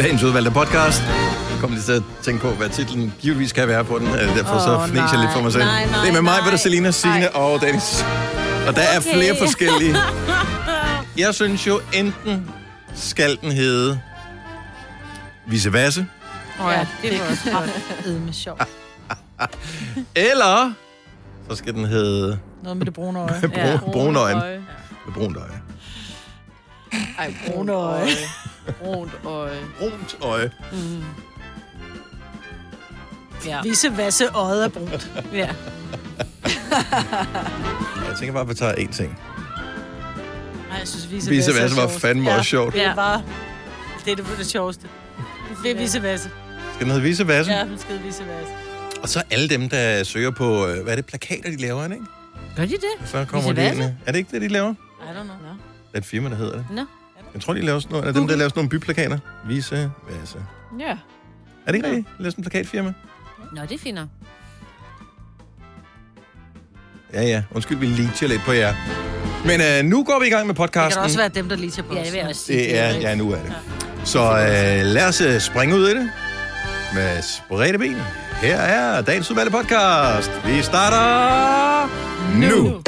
Dagens udvalgte podcast. Jeg kom lige til at tænke på, hvad titlen givetvis kan være på den. Øh, Derfor så Åh, fnæser jeg lidt for mig selv. nej, nej, det er med mig, nej. hvor der Selina, Signe og Dennis. Og der er Okay. flere forskellige. Jeg synes jo, enten skal den hedde Vise Vasse, Åh oh, ja, det var også godt. med sjov. eller så skal den hedde Noget med det brune øje. Brun, brune øjne. Med brunt øje. Ej, Brune øje. Brunt øje. Brunt øje. Mm. Ja. Visse vasse øjet er brunt. ja. Jeg tænker bare, at vi tager én ting. Nej, jeg synes, visse, Vise vasse Vasse var fandme også sjovt. Det Ja. er bare... Det er det, det sjoveste. Det er visse vasse. Skal den hedde Vise Vasse? Ja, den skal hedde visse vasse. Og så alle dem, der søger på, øh, hvad er det, plakater, de laver, ikke? Gør de det? Så kommer Vise de ind. Er det ikke det, de laver? I don't know. Nå. Det er et firma, der hedder det. Nå. Jeg tror, de laver sådan noget. Er dem, der laver sådan nogle byplakater? Vise Vasse. Ja. Er det ikke rigtigt? Laver sådan en plakatfirma? Nå, det finder. Ja, ja. Undskyld, vi leacher lidt på jer. Men øh, nu går vi i gang med Det kan podcasten. også være dem, der til på Ja, os. det vil jeg også sige. Det er, ja, nu er det. Så øh, lad os øh, springe ud i det med spredte ben. Her er dagens udvalgte podcast. Vi starter nu.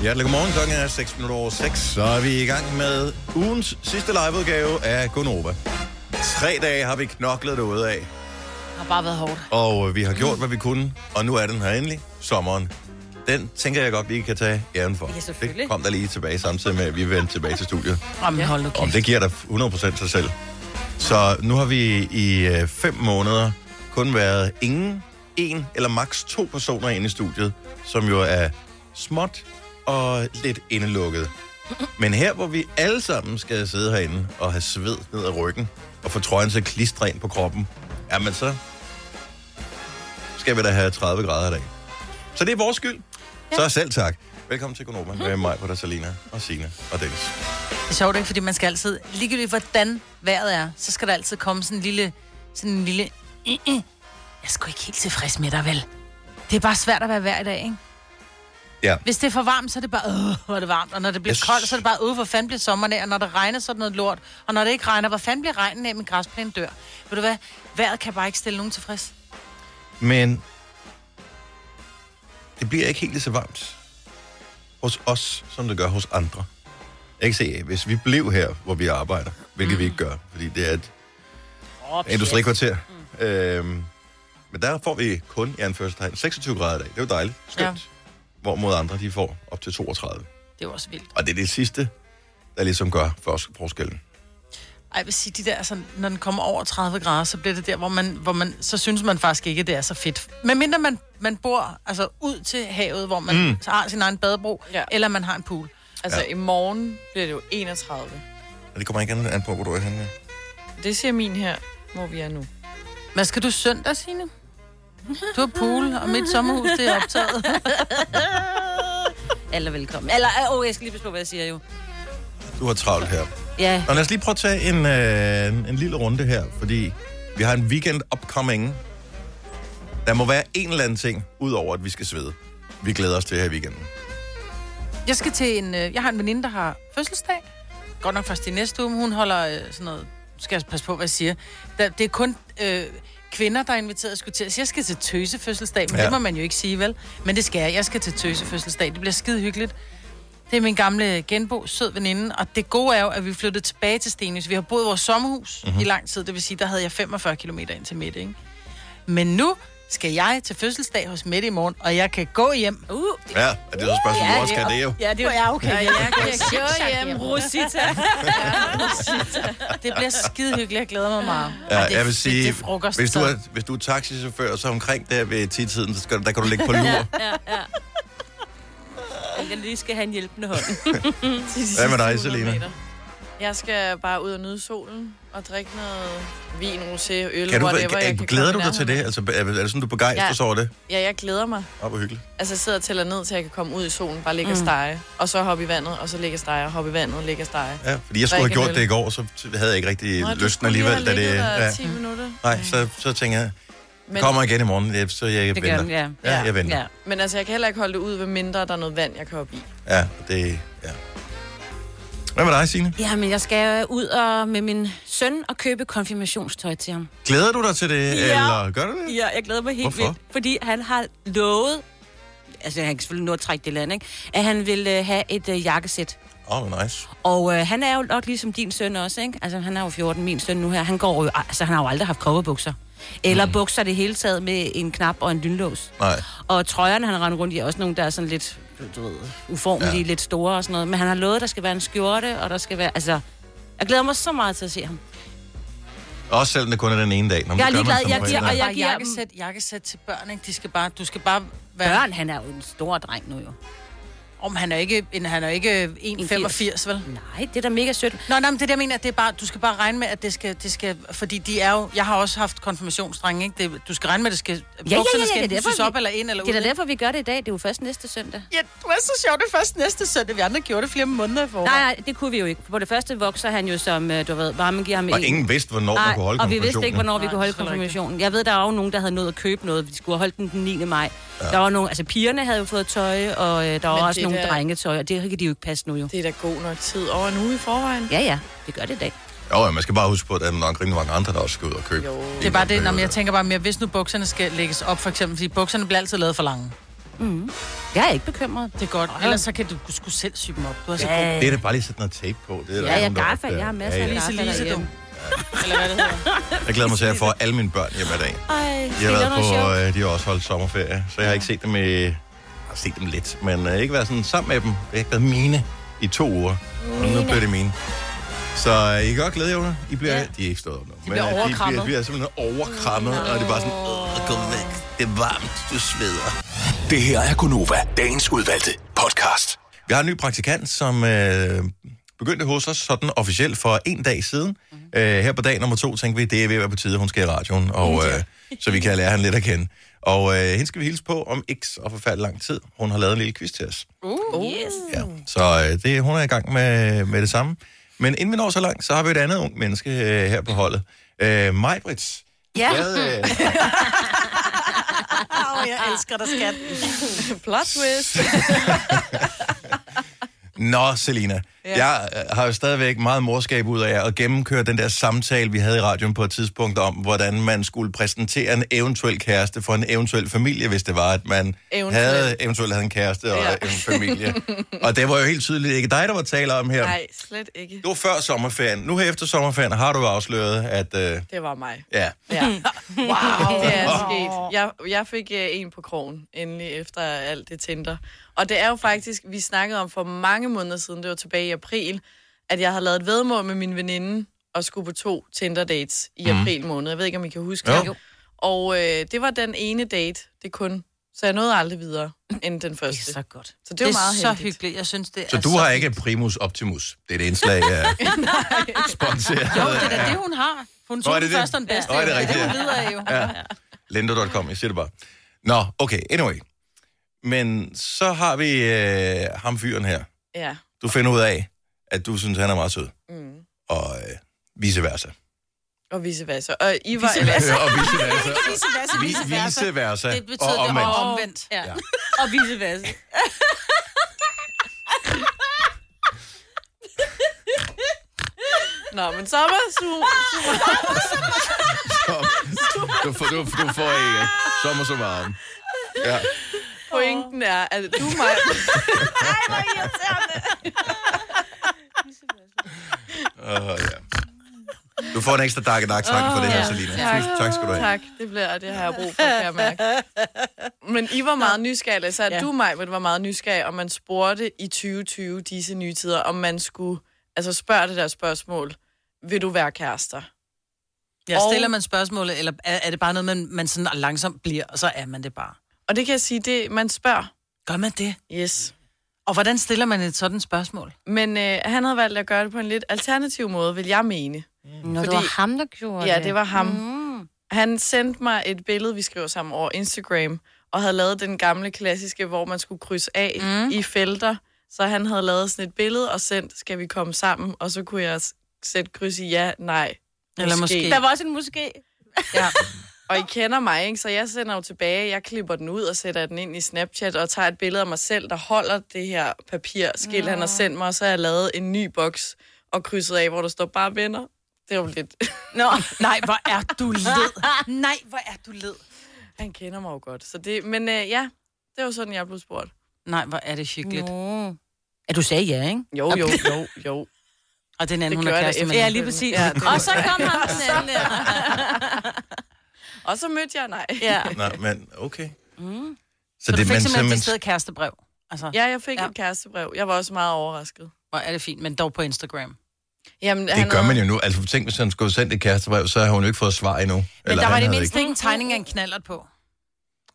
Hjertelig godmorgen. Klokken er 6 minutter over 6. Så er vi i gang med ugens sidste liveudgave af Gonova. Tre dage har vi knoklet derude af. Det har bare været hårdt. Og vi har gjort, hvad vi kunne, og nu er den her endelig, sommeren. Den tænker jeg godt, vi kan tage æren for. Ja, selvfølgelig. det kom der lige tilbage, samtidig med, at vi vendte tilbage til studiet. Jamen, hold nu Om det giver dig 100% sig selv. Så nu har vi i øh, fem måneder kun været ingen, en eller maks to personer inde i studiet, som jo er småt og lidt indelukket. Men her, hvor vi alle sammen skal sidde herinde og have sved ned ad ryggen, og få trøjen til klistren på kroppen, jamen så skal vi da have 30 grader i dag. Så det er vores skyld. Så selv tak. Velkommen til Konoba med mig, på Salina og Signe og Dennis. Det er sjovt, ikke? Fordi man skal altid, ligegyldigt hvordan vejret er, så skal der altid komme sådan en lille, sådan en lille, "Øh, øh, jeg er sgu ikke helt tilfreds med dig, vel? Det er bare svært at være hver i dag, ikke? Ja. Hvis det er for varmt, så er det bare, øh, hvor er det varmt. Og når det bliver Jeg koldt, så er det bare, øh, hvor fanden bliver sommeren af. Og når det regner, så er det noget lort. Og når det ikke regner, hvor fanden bliver regnen af, min græsplæne dør. Ved du hvad? Vejret kan bare ikke stille nogen tilfreds. Men det bliver ikke helt lige så varmt hos os, som det gør hos andre. Jeg kan se, hvis vi blev her, hvor vi arbejder, hvilket mm. vi ikke gør, fordi det er et Oh, industrikvarter. Mm. Øhm, men der får vi kun, i anførselstegn, 26 grader i dag. Det er jo dejligt. Skønt. Ja. Hvorimod andre, de får op til 32. Det er jo også vildt. Og det er det sidste, der ligesom gør for forskellen. Ej, jeg vil sige, de der, altså, når den kommer over 30 grader, så bliver det der, hvor man, hvor man så synes man faktisk ikke, at det er så fedt. Men mindre man, man bor altså, ud til havet, hvor man mm. har sin egen badebro, ja. Eller man har en pool. Altså, Ja. ja. i morgen bliver det jo 31. Og det kommer ikke an på, hvor du er henne. Det siger min her, hvor vi er nu. Hvad skal du søndag, Signe? Du har pool, og mit sommerhus, det er optaget. Alle velkommen. Eller, åh, oh, jeg skal lige på, hvad jeg siger jo. Du har travlt her. Ja, Og lad os lige prøve at tage en, øh, en, en lille runde her, fordi vi har en weekend upcoming. Der må være en eller anden ting, udover at vi skal svede. Vi glæder os til her i weekenden. Jeg skal til en... øh, Jeg har en veninde, der har fødselsdag. Godt nok først i næste uge, men hun holder øh, sådan noget... Skal jeg passe på, hvad jeg siger. Der, det er kun øh, kvinder, der er inviteret at skulle til. Så jeg skal til tøse fødselsdag, men Ja. det må man jo ikke sige, vel? Men det skal jeg. Jeg skal til tøse fødselsdag. Det bliver skide hyggeligt. Det er min gamle genbo, sød veninde. Og det gode er jo, at vi flyttede tilbage til Stenhus. Vi har boet i vores sommerhus Mhm. mm-hmm. i lang tid. Det vil sige, der havde jeg 45 km ind til Mette, ikke? Men nu skal jeg til fødselsdag hos Mette i morgen, og jeg kan gå hjem. uh, Ja, er det så spørgsmål, ja, du også kan det jo? ja, det er Ja, okay. Ja, jeg kan gå hjem, Rosita. Det bliver skide hyggeligt. Jeg glæder mig meget. Ja, det, jeg vil sige, det, det hvis, du er, hvis du er taxichauffør, så omkring der ved 10-tiden, så skal, der kan du ligge på lur. ja, ja. Jeg lige skal have en hjælpende hånd. Hvad med dig, 100 Selina? Jeg skal bare ud og nyde solen og drikke noget vin, rosé, øl, Kan du, whatever. jeg kan, kan glæder du dig til det? Altså, er, er det sådan, du begejstres Ja. over det? Ja, jeg glæder mig. Åh, hvor hyggeligt. Altså, jeg sidder og tæller ned til, at jeg kan komme ud i solen, bare ligge og stege. Og så hoppe i vandet, og så ligge og stege, og hoppe i vandet, ligge og stege. Ja, fordi jeg skulle have gjort det i går, så havde jeg ikke rigtig Nå, du lysten skulle lige alligevel. Da have det, ligget der ja. 10 minutter. Nej, så, så tænker jeg, Men, kommer igen i morgen, ja, så jeg Det gør venter. den, ja. Ja, jeg venter. Ja. men altså, jeg kan heller ikke holde det ud, ved mindre der er noget vand, jeg kan op i. Ja, det, ja. Hvad med dig, Signe? Jamen, jeg skal ud og med min søn og købe konfirmationstøj til ham. Glæder du dig til det, Ja. eller gør du det? Ja, jeg glæder mig helt Hvorfor? vildt, fordi han har lovet, altså han kan selvfølgelig nå at trække det land, ikke? at han vil øh, have et øh, jakkesæt. Åh, oh, nice. Og øh, han er jo nok ligesom din søn også, ikke? Altså, han er jo 14, min søn nu her. Han går jo, altså, han har jo aldrig haft coverbukser. Eller mm. bukser det hele taget med en knap og en lynlås. Nej. Og trøjerne, han render rundt i, er også nogle, der er sådan lidt, du ved, uformelige, Ja. lidt store og sådan noget. Men han har lovet, at der skal være en skjorte, og der skal være, altså... Jeg glæder mig så meget til at se ham. Også selvom det kun er den ene dag. Nå, men Jeg er ligeglad. Jeg giver- og jeg giver jakkesæt, jakkesæt til børn, ikke? De skal bare, du skal bare være... Børn, han er jo en stor dreng nu jo. Om han er ikke, en, han er ikke 1,85, vel? Nej, det er da mega sødt. Nå, nej, men det der mener, at det er bare, du skal bare regne med, at det skal, det skal, fordi de er jo, jeg har også haft konfirmationsdrenge, ikke? Det, du skal regne med, at det skal, ja, ja, bukserne ja, skal det er derfor, sys vi- op eller ind eller Det er ud. da derfor, vi gør det i dag. Det er jo først næste søndag. Ja, du er så sjovt, det er først næste søndag. Vi andre gjorde det flere måneder i forvejen. Nej, nej, det kunne vi jo ikke. På det første vokser han jo som, øh, du ved, bare man giver ham Og en. ingen vidste, hvornår man kunne holde og vi vidste ikke, hvornår vi Nej, kunne holde konfirmationen. Jeg ved, der er jo nogen, der havde nået at købe noget. Vi skulle have holdt den den 9. maj. Ja. Der var nogle, altså pigerne havde jo fået tøj, og øh, der var også det nogle der- drengetøj, og det kan de jo ikke passe nu jo. Det er da god nok tid over en uge i forvejen. Ja, ja, det gør det i dag. Jo, ja, man skal bare huske på, at der er nok rimelig mange andre, der også skal ud og købe. Jo. Det er bare det, når jeg tænker bare mere, hvis nu bukserne skal lægges op, for eksempel, fordi bukserne bliver altid lavet for lange. Jeg er ikke bekymret. Det er godt. Ellers så kan du, du skulle selv sy dem op. Du er så god. Det er da bare lige sætte noget tape på. Det er Ja, jeg opdager. Jeg har masser af ja, ja. Lise, gaffer Lise, du. derhjemme. Eller hvad det hedder. Jeg glæder mig til at få alle mine børn hjem i dag. Ej, De har været på, øh, de har også holdt sommerferie, så jeg har ikke set dem i... Jeg har set dem lidt, men øh, ikke været sådan sammen med dem. Det har ikke været mine i to uger. Og nu bliver det mine. Så øh, I kan godt glæde jer. I bliver, ja. De er ikke stået op nu. bliver øh, de overkrammet. bliver, bliver simpelthen overkrammet, og det er bare sådan, øh, gå væk. Det er varmt, du sveder. Det her er Gunova, dagens udvalgte podcast. Vi har en ny praktikant, som øh, begyndte hos os sådan officielt for en dag siden. Mm-hmm. Øh, her på dag nummer to tænkte vi, det er ved at være på tide, hun skal i radioen, og, øh, så vi kan lære hende lidt at kende. Og øh, hende skal vi hilse på om ikke så forfærdelig lang tid. Hun har lavet en lille quiz til os. Uh, yes. Ja. Så øh, det, hun er i gang med, med det samme. Men inden vi når så langt, så har vi et andet ung menneske øh, her på holdet. Øh, Majbrits. Ja. Hvad, øh, Åh, jeg elsker dig, skat. Plot twist. Nå, Selina. Ja. Jeg øh, har jo stadigvæk meget morskab ud af at gennemkøre den der samtale, vi havde i radioen på et tidspunkt om, hvordan man skulle præsentere en eventuel kæreste for en eventuel familie, hvis det var, at man Eventuelt. havde, eventuelt havde en kæreste og Ja. en familie. og det var jo helt tydeligt ikke dig, der var tale om her. Nej, slet ikke. Det var før sommerferien. Nu her efter sommerferien har du afsløret, at... Øh, Det var mig. ja, Ja. Wow. Det er sket. Jeg, jeg fik uh, en på krogen, endelig, efter alt det Tinder. Og det er jo faktisk, vi snakkede om for mange måneder siden, det var tilbage i april, at jeg havde lavet et vedmål med min veninde og skulle på to Tinder-dates i april måned. Jeg ved ikke, om I kan huske Jo. det. Og øh, det var den ene date, det kun. Så jeg nåede aldrig videre end den Det første. er så godt. Så det, Det var er meget så heldigt. hyggeligt. Jeg synes, det så er du så har fint. ikke primus optimus. Det er det indslag af sponsoreret. Jo, det er da det, hun har. Hun Nå, tog er den det det? første og den bedste. Nå, er det rigtigt, Det, hun ja. lider af jo. Ja. Lendo.com, jeg siger det bare. Nå, okay, anyway. Men så har vi øh, ham fyren her. Ja. Du finder ud af, at du synes, han er meget sød. Mm. Og øh, vice versa. Og vice versa. Og I var... Vice versa. og vice versa. Vice versa, Vi, vice versa. vice versa. Det betyder og det omvendt. og omvendt. Ja. Ja. Og vice versa. Nå, men sommer, su, Så, du, får, du, du får ikke sommer så varm. Ja. Pointen er, at du mig... Uh, ja. Du får en ekstra dark dark tak for det her, ja. Selina. Tak. Tak skal du have. Tak, det bliver det har jeg brug for, kan jeg mærke. Men I var meget nysgerrige, så at Ja. du, mig, var meget nysgerrig, og man spurgte i 2020, disse nye tider, om man skulle altså spørge det der spørgsmål, vil du være kærester? Ja, Og- stiller man spørgsmålet, eller er, er det bare noget, man, man sådan langsomt bliver, og så er man det bare? Og det kan jeg sige, det man spørger. Gør man det? Yes. Og hvordan stiller man et sådan spørgsmål? Men øh, han havde valgt at gøre det på en lidt alternativ måde, vil jeg mene. Nå, Fordi- det var ham, der gjorde Ja, det. det var ham. Mm. Han sendte mig et billede, vi skrev sammen over Instagram, og havde lavet den gamle klassiske, hvor man skulle krydse af mm. i felter. Så han havde lavet sådan et billede og sendt, skal vi komme sammen? Og så kunne jeg sætte kryds i ja, nej. Eller måske. Der var også en måske. Ja. Og I kender mig, ikke? Så jeg sender jo tilbage, jeg klipper den ud og sætter den ind i Snapchat og tager et billede af mig selv, der holder det her papirskilt, han har sendt mig, og så har jeg lavet en ny boks og krydset af, hvor der står bare venner. Det er jo lidt... Nå, nej, hvor er du led. Nej, hvor er du led. Han kender mig jo godt. Så det, men øh, ja, det var sådan, jeg blev spurgt. Nej, hvor er det hyggeligt. Nå. Ja, du sagde ja, ikke? Jo, jo, jo, jo. Og den anden, Det hun er kæreste med. Ja, lige præcis. Ja, Og så kom han den anden. Og så mødte jeg, nej. Ja. Nej, men okay. Mm. Så, Så, du det, fik men, simpelthen men, et sted kærestebrev. Altså, Ja, jeg fik Ja. et kærestebrev. Jeg var også meget overrasket. hvor er det fint, men dog på Instagram. Jamen, det gør man jo nu. Altså tænk, hvis han skulle sende et kærestebrev, så har hun jo ikke fået svar endnu. Men Eller der var han det havde mindst ikke en tegning af en knallert på.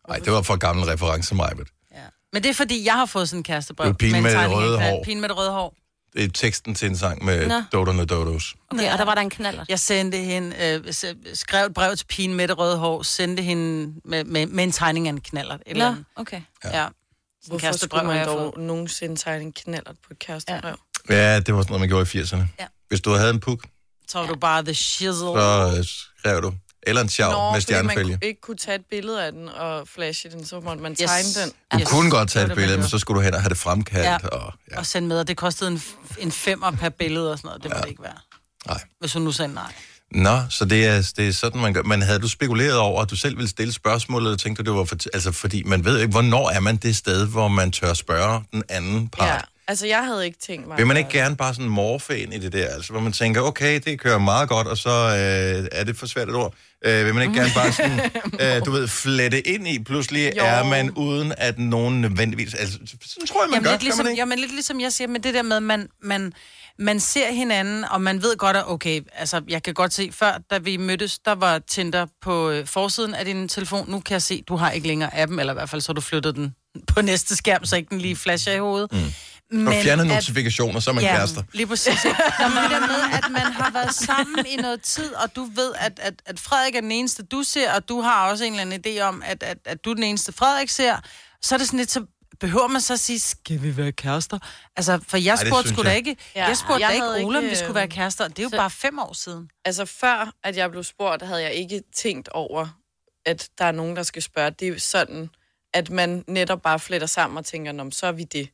Nej, det var for gammel reference, Majbet. Ja. Men det er fordi, jeg har fået sådan en kærestebrev. Det er pigen en med det røde hår. Pigen med det røde hår. Er teksten til en sang med Nå. Doderne Dodos. Okay, og der var der en knaller. Jeg sendte hende, øh, skrev et brev til pigen med det røde hår, sendte hende med, med, med en tegning af en knallert. Et eller Nå, andet. okay. Ja. ja. Hvorfor skulle man dog nogensinde tegne en knallert på et kærestebrev? Ja, det var sådan noget, man gjorde i 80'erne. Ja. Hvis du havde en puk, Så var du bare the shizzle. så øh, skrev du. Eller en sjov med man stjernefælge. kunne ikke kunne tage et billede af den og flashe den, så måtte man Yes. tegne den. Du Yes. kunne godt tage et det, man billede, men så skulle du hen og have det fremkaldt. Ja. Og, ja. Og sende med, og det kostede en, en femmer per billede og sådan noget. Det må ja. det ikke være. Nej. Hvis hun nu sagde nej. Nå, så det er, det er sådan, man gør. Men havde du spekuleret over, at du selv ville stille spørgsmålet, og tænkte du, det var for, altså, fordi man ved ikke, hvornår er man det sted, hvor man tør spørge den anden part? Ja, altså jeg havde ikke tænkt mig... Vil man ikke gerne bare sådan morfe ind i det der, altså hvor man tænker, okay, det kører meget godt, og så øh, er det for svært et ord. Øh, vil man ikke gerne bare sådan, øh, du ved, flette ind i, pludselig Jo. er man uden at nogen nødvendigvis, altså sådan tror jeg, man Jamen, gør, lidt ligesom, man ikke? jamen, lidt ligesom jeg siger, men det der med, man, man, man ser hinanden, og man ved godt, at okay, altså jeg kan godt se, før da vi mødtes, der var Tinder på øh, forsiden af din telefon. Nu kan jeg se, du har ikke længere appen, eller i hvert fald så har du flyttet den på næste skærm, så ikke den lige flasher i hovedet. Mm. Men Og fjerne at- notifikationer, så er man ja. kærester. lige præcis. Nå, men det der med, at man har været sammen i noget tid, og du ved, at, at, at Frederik er den eneste, du ser, og du har også en eller anden idé om, at, at, at du er den eneste, Frederik ser, så er det sådan lidt, så behøver man så at sige, skal vi være kærester? Altså, for jeg spurgte sgu da ikke, Ja, jeg spurgte jeg da ikke Ole, om ikke, vi skulle være kærester. Det er jo så- bare fem år siden. Altså før, at jeg blev spurgt, havde jeg ikke tænkt over, at der er nogen, der skal spørge. Det er jo sådan, at man netop bare fletter sammen og tænker, Nå, så er vi det.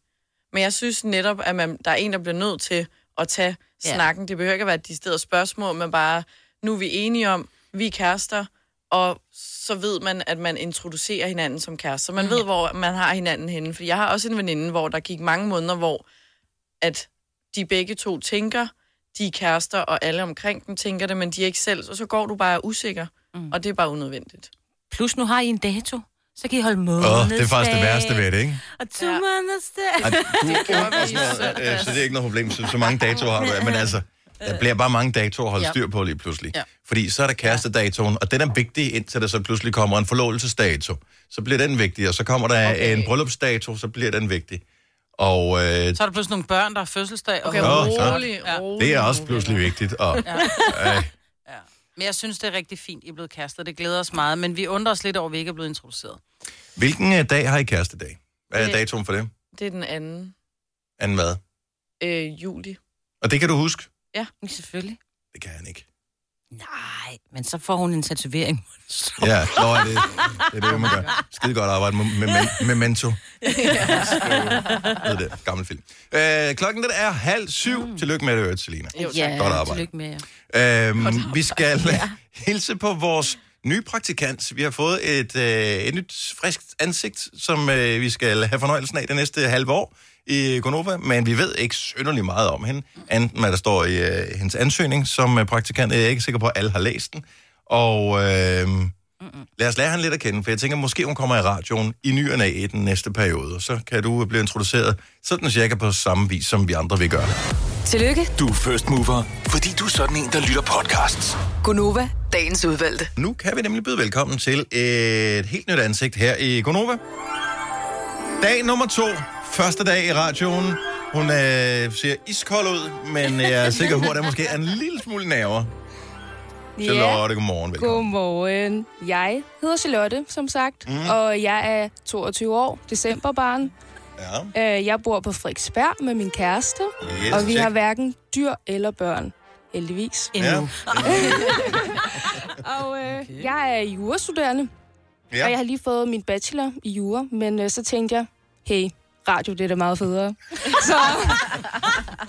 Men jeg synes netop, at man, der er en, der bliver nødt til at tage Ja. snakken. Det behøver ikke at være de steder spørgsmål, men bare, nu er vi enige om, vi er kærester, og så ved man, at man introducerer hinanden som kærester. Så man ved, hvor man har hinanden henne. For jeg har også en veninde, hvor der gik mange måneder, hvor at de begge to tænker, de er kærester, og alle omkring dem tænker det, men de er ikke selv. Og så går du bare er usikker, mm. og det er bare unødvendigt. Plus nu har I en dato. Så kan I holde måned. Åh, det er faktisk det værste ved det, ikke? Og to Ja. ja. du, øh, søndags. så det er ikke noget problem. Så, så mange datoer har du. Men altså, der bliver bare mange datoer at holde Ja. styr på lige pludselig. Ja. Fordi så er der kærestedatoen, og den er vigtig, indtil der så pludselig kommer en forlovelsesdato. Så bliver den vigtig, og så kommer der okay. en bryllupsdato, så bliver den vigtig. Og øh, Så er der pludselig nogle børn, der har fødselsdag. Okay, og så- rolig, Ja. rolig. det er også pludselig vigtigt. Og, øh, Men jeg synes, det er rigtig fint, I er blevet kærester. Det glæder os meget. Men vi undrer os lidt over, at vi ikke er blevet introduceret. hvilken øh, dag har I kærestedag? Hvad er Det- datoen for det? Det er den anden Anden hvad? øh, juli. Og det kan du huske? Selvfølgelig. Det kan han ikke. Nej, men så får hun en tatovering. Ja, så er det, det er det, man gør. Skide godt arbejde med, med, med Memento. Ved det, gammel film. Øh, klokken den er halv syv. Tillykke med det, Selina. Jo, tak. ja, Godt arbejde. tillykke med jer. Øhm, vi skal hilse på vores ny praktikant. Vi har fået et, øh, et nyt friskt ansigt, som øh, vi skal have fornøjelsen af det næste halve år i Gonova, men vi ved ikke synderligt meget om hende, enten hvad der står i øh, hendes ansøgning som øh, praktikant. Jeg er ikke sikker på, at alle har læst den. Og øh, lad os lære hende lidt at kende, for jeg tænker, måske hun kommer i radioen i ny og i den næste periode, og så kan du blive introduceret sådan cirka på samme vis, som vi andre vil gøre. Tillykke, Du er first mover, fordi du er sådan en, der lytter podcasts. Gunova, dagens udvalgte. Nu kan vi nemlig byde velkommen til et helt nyt ansigt her i Gonova. Dag nummer to. Første dag i radioen. Hun øh, ser iskold ud, men jeg er sikker på, at der måske er en lille smule nerver. Charlotte, godmorgen. Velkommen. Godmorgen. Jeg hedder Charlotte, som sagt, mm. og jeg er 22 år, decemberbarn. Ja. Øh, Jeg bor på Frederiksberg med min kæreste, Yes, og vi check. har hverken dyr eller børn, heldigvis. Endnu. Ja. Ja. Og øh, jeg er jurastuderende, ja. Ja. og jeg har lige fået min bachelor i jura, men øh, så tænkte jeg, hey, radio, det er da meget federe. så,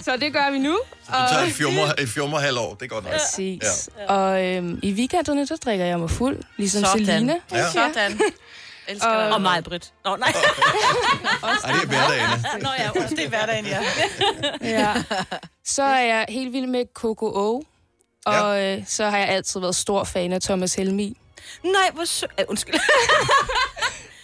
så det gør vi nu. Du tager et fjummer, et fjummer halvår. Det er godt nok. Præcis. Ja. Og øh, i weekenderne, der drikker jeg mig fuld, ligesom Sådan. Selina. Ja. Sådan. Elsker Og-. Og mig, Britt. Nå, nej. Ej, det er hverdagene. Nå ja, Det er hverdagen, ja. Ja. Så er jeg helt vild med Coco O. Og øh, så har jeg altid været stor fan af Thomas Helmi. Nej, hvor sø... Uh, undskyld.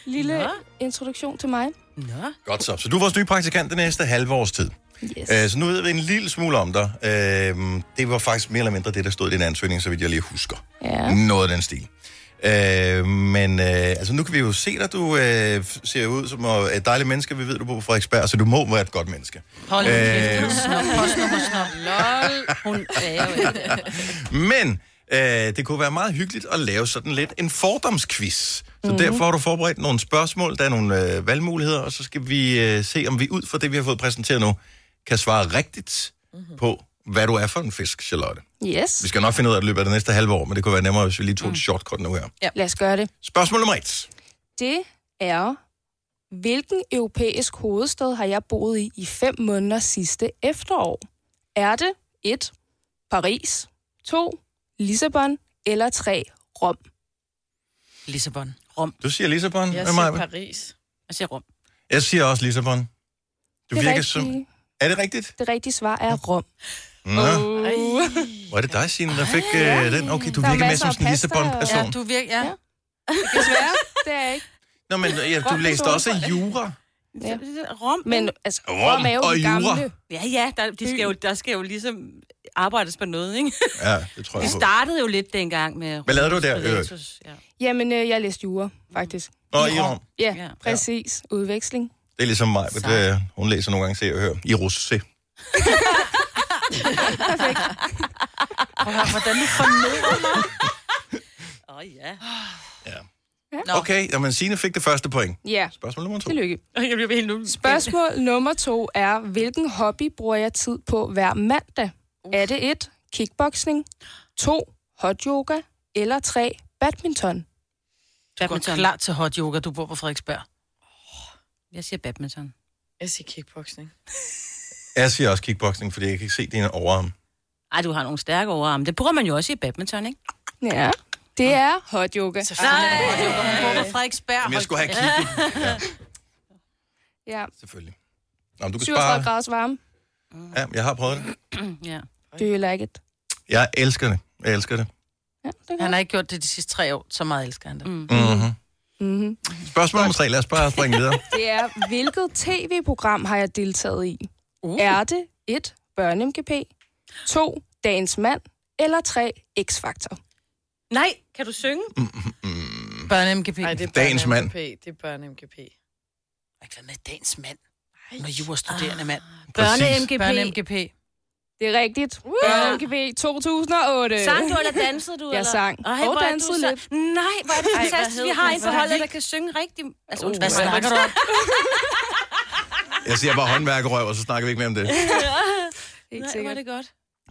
Lille Nå. introduktion til mig. Nå. Godt så. Så du er vores nye praktikant det næste halve års tid. Yes. Øh, så nu ved vi en lille smule om dig. Øh, det var faktisk mere eller mindre det, der stod i din ansøgning, så vidt jeg lige husker. Ja. Noget af den stil. Øh, men øh, altså, nu kan vi jo se dig. Du øh, ser ud som et dejligt menneske. Vi ved, du bor på Frederiksberg, så du må være et godt menneske. Hold nu Øh. kæft, snop, postnummer, snop. Lol. Hun er jo ikke... Men øh, det kunne være meget hyggeligt at lave sådan lidt en fordomsquiz. Så mm-hmm. derfor har du forberedt nogle spørgsmål, der er nogle øh, valgmuligheder, og så skal vi øh, se, om vi ud fra det, vi har fået præsenteret nu, kan svare rigtigt mm-hmm. på, hvad du er for en fisk, Charlotte. Yes. Vi skal nok finde ud af det løbet af det næste halve år, men det kunne være nemmere, hvis vi lige tog et shortcut nu her. Lad os gøre det. Spørgsmål nummer et. Det er, hvilken europæisk hovedstad har jeg boet i i fem måneder sidste efterår? Er det 1. Paris, 2. Lissabon eller 3. Rom? Lissabon. Du siger Lissabon, Jeg siger mig. Paris. Jeg siger rum. Jeg siger også Lissabon. Du Det, virker rigtige, som... Er det rigtigt? det rigtige svar er Rom. Nå, Ej. hvor er det dig, Signe, der fik øh, den? Okay, du Der er virker mere som sådan en Lissabon-person. Ja, du virker, ja. Ja. Desværre, det er jeg ikke. Nå, men ja, du Rom læste også jura. Ja. Rum. Men altså, Rom Rom er jo og jura. gamle. Ja, ja, der, de skal jo, der skal jo ligesom arbejdes med noget, ikke? Ja, det tror jeg Det på. startede jo lidt dengang med... Hvad lavede du der? Pilatus, Ja. Jamen, øh, jeg læste jura, faktisk. Nå, i Rom. Ja, Ja. præcis. Udveksling. Det er ligesom mig, men det, hun læser nogle gange, ser og hører. I rosé. Prøv at høre, hvordan du forneder mig. Åh, oh, ja. Nå. Okay, jamen Signe fik det første point. Ja, Spørgsmål nummer to. tillykke. Jeg bliver helt nu. Spørgsmål nummer to er, hvilken hobby bruger jeg tid på hver mandag? Er det et Kickboxing, to Hot yoga eller tre Badminton? Du går Badminton. klar til hot yoga, du bor på Frederiksberg. Jeg siger badminton. Jeg siger kickboxing. Jeg siger også kickboxing, fordi jeg kan ikke se dine overarm. Ej, du har nogle stærke overarme. Det bruger man jo også i badminton, ikke? Ja, det er hot yoga. Selvfølgelig. Hot yoga. Hun bor på Frederiksberg. Men jeg skulle have kigget. Ja, Ja, selvfølgelig. Nå, men du kan 37 spare. graders varme. Ja, jeg har prøvet det. Ja. Do you like it? Jeg elsker det. Jeg elsker det. Ja, det Han har ikke gjort det de sidste tre år. Så meget elsker han det. Mm. Mm-hmm. mm-hmm. Spørgsmål nummer tre. Lad os bare springe videre. Det er, hvilket tv-program har jeg deltaget i? Uh. Er det et Børne-MGP, to Dagens Mand eller tre X-Factor? Nej, kan du synge? Børne MGP. Nej, det er Dagens mand. MGP. Det er børne MGP. Ikke hvad med dagens mand. Når jurastuderende mand. Børne-MGP. Børne MGP. Det er rigtigt. Børne-MGP 2008. Sang du eller dansede du? Jeg eller? sang. Ej, Og er dansede så- lidt. Nej, hvor er det fantastisk. Vi har en forholdet, er der kan synge rigtig... Altså, Uh, undskyld, hvad snakker du om? Jeg siger bare håndværkerøv, og så snakker vi ikke mere om det. Helt Nej, er sikkert. det godt.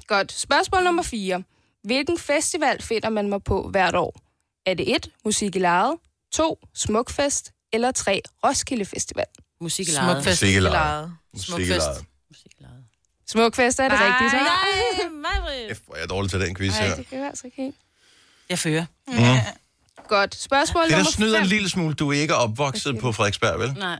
Godt. Spørgsmål nummer 4. Hvilken festival finder man mig på hvert år? Er det 1. Musik i lejet, 2. Smukfest eller 3. Roskilde Festival? Musik i lejet. Smukfest. Sikkelejet. Lejet. Sikkelejet. Musik i lejet. Smukfest er det Nej. rigtigt, så? Nej, Britt. F, hvor er jeg dårlig til den quiz Nej, her. det kan jeg altså ikke helt. Jeg fører. Godt. Spørgsmål Det, der nummer snyder 5. en lille smule, du er ikke opvokset på Frederiksberg, vel? Nej.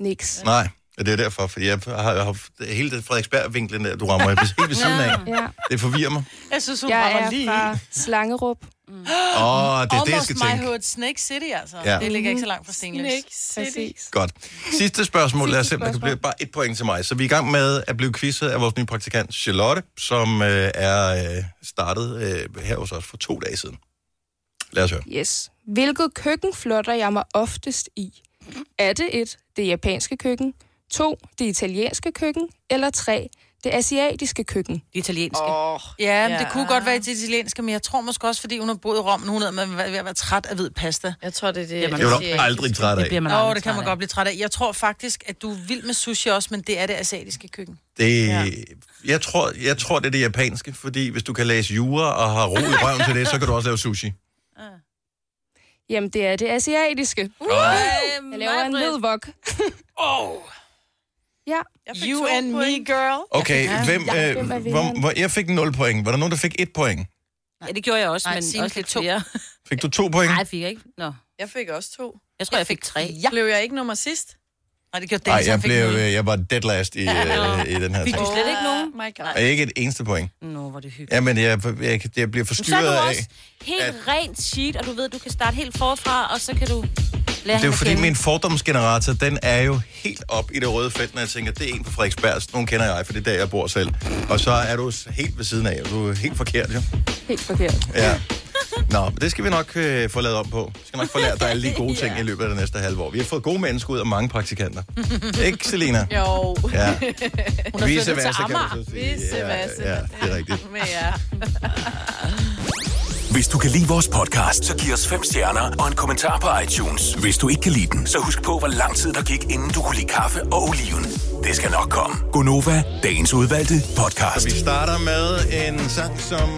Niks. Nej, og det er derfor, fordi jeg har, jeg har hele det Frederiksberg-vinklen der, du rammer helt ved siden af. Ja. Det forvirrer mig. Jeg synes, hun Jeg rammer er lige. fra Slangerup. Åh, oh, det er det, jeg Almost skal tænke. hood, Snake City, altså. Ja. Ja. Det ligger ikke så langt fra Stenløs. Præcis. Godt. Sidste spørgsmål. Lad os Sidste se, om der kan spørgsmål. blive bare et point til mig. Så vi er i gang med at blive quizzet af vores nye praktikant Charlotte, som øh, er øh, startet øh, her hos os for to dage siden. Lad os høre. Yes. Hvilket køkken flotter jeg mig oftest i? Er det et, det japanske køkken, to, det italienske køkken, eller tre, det asiatiske køkken. Det italienske. Åh, Ja, men Ja. det kunne godt være til italienske, men jeg tror måske også, fordi hun har boet i Rom, nu hun er ved at være træt af hvid pasta. jeg tror, det er det. Det er du asiatiske. aldrig træt Det af. bliver man oh, det kan man af. godt blive træt af. Jeg tror faktisk, at du er vild med sushi også, men det er det asiatiske køkken. Det, jeg, tror, jeg tror, det er det japanske, fordi hvis du kan læse jura og har ro i røven til det, så kan du også lave sushi. Jamen, det er det asiatiske. Oh. Jeg laver en hvid wok. Ja, Jeg fik You and me, girl. Okay, hvem, Ja, øh, hvem er hvor, hvor, jeg fik 0 point. Var der nogen, der fik 1 point? Ja, det gjorde jeg også, Nej, men Signe også fik lidt to. flere. Fik du 2 point? Nej, fik jeg ikke. Nå. Jeg fik også to. Jeg tror, jeg, fik tre. Ja. Blev jeg ikke nummer sidst? Nej, det gjorde Nej, Dennis, jeg, fik blev, øh, jeg var dead last i, øh, i den her Fik du slet ikke nogen? Oh my god. Og ikke et eneste point. Nå, hvor er det hyggeligt. Jamen, jeg, jeg, jeg bliver Men så er forstyrret du af... også helt rent sheet, og du ved, du kan starte helt forfra, og så kan du lære Det er jo fordi, kende. min fordomsgenerator, den er jo helt op i det røde felt, når jeg tænker, det er en på Frederiksberg. Nogen kender jeg, for det er der, jeg bor selv. Og så er du helt ved siden af, og du er helt forkert, jo. helt forkert. Ja. Nå, men det skal vi nok øh, få lavet om på. Vi skal nok få lært dig alle de gode ting i løbet af det næste halve år. Vi har fået gode mennesker ud og mange praktikanter. Ikke, Selina? Jo. Ja. Hun Vice flyttet til Amager. versa. Ja, ja, det er rigtigt. Men ja. Hvis du kan lide vores podcast, så giv os fem stjerner og en kommentar på iTunes. Hvis du ikke kan lide den, så husk på, hvor lang tid der gik, inden du kunne lide kaffe og oliven. Det skal nok komme. Gonova, dagens udvalgte podcast. Vi starter med en sang, som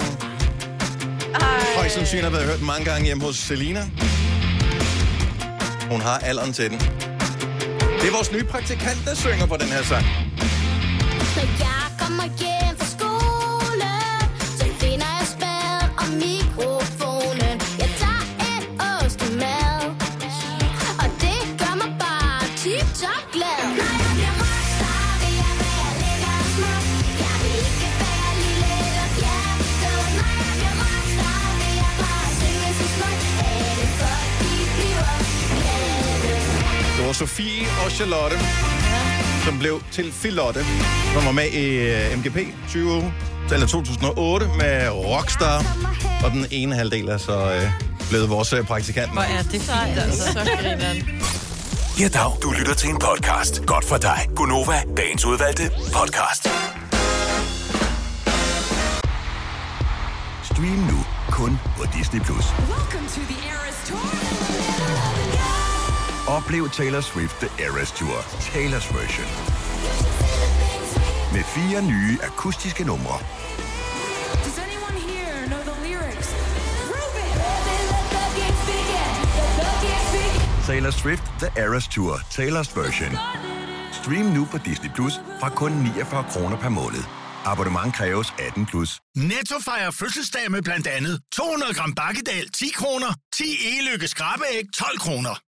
højst sandsynligt har været hørt mange gange hjemme hos Selina. Hun har alderen til den. Det er vores nye praktikant, der synger på den her sang. Når jeg kommer hjem fra var Sofie og Charlotte, som blev til Filotte, som var med i øh, MGP 20, eller 2008 med Rockstar. Og den ene halvdel er så øh, blevet vores øh, praktikant. Hvor er det fint, altså. Så grineren. Ja, dag. Du lytter til en podcast. Godt for dig. Gonova, dagens udvalgte podcast. Stream nu kun på Disney+. Plus. Oplev Taylor Swift The Eras Tour, Taylor's version. Med fire nye akustiske numre. Taylor Swift The Eras Tour, Taylor's version. Stream nu på Disney Plus fra kun 49 kroner per måned. Abonnement kræves 18 plus. Netto fejrer fødselsdag med blandt andet 200 gram bakkedal 10 kroner, 10 e-lykke skrabeæg 12 kroner.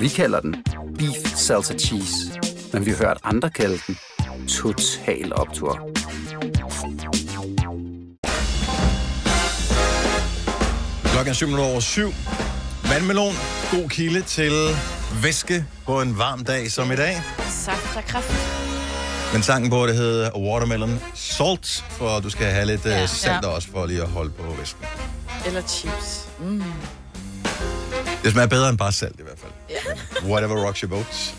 Vi kalder den Beef Salsa Cheese, men vi har hørt andre kalde den Total Optor. Klokken er 7 minutter over 7. Vandmelon, god kilde til væske på en varm dag som i dag. Saft og kraft. Men sangen på det hedder Watermelon Salt, for du skal have lidt ja. Ja. salt Ja. også for lige at holde på væsken. Eller chips. Mm. Det smager bedre end bare salt i hvert fald. Whatever rocks your boat.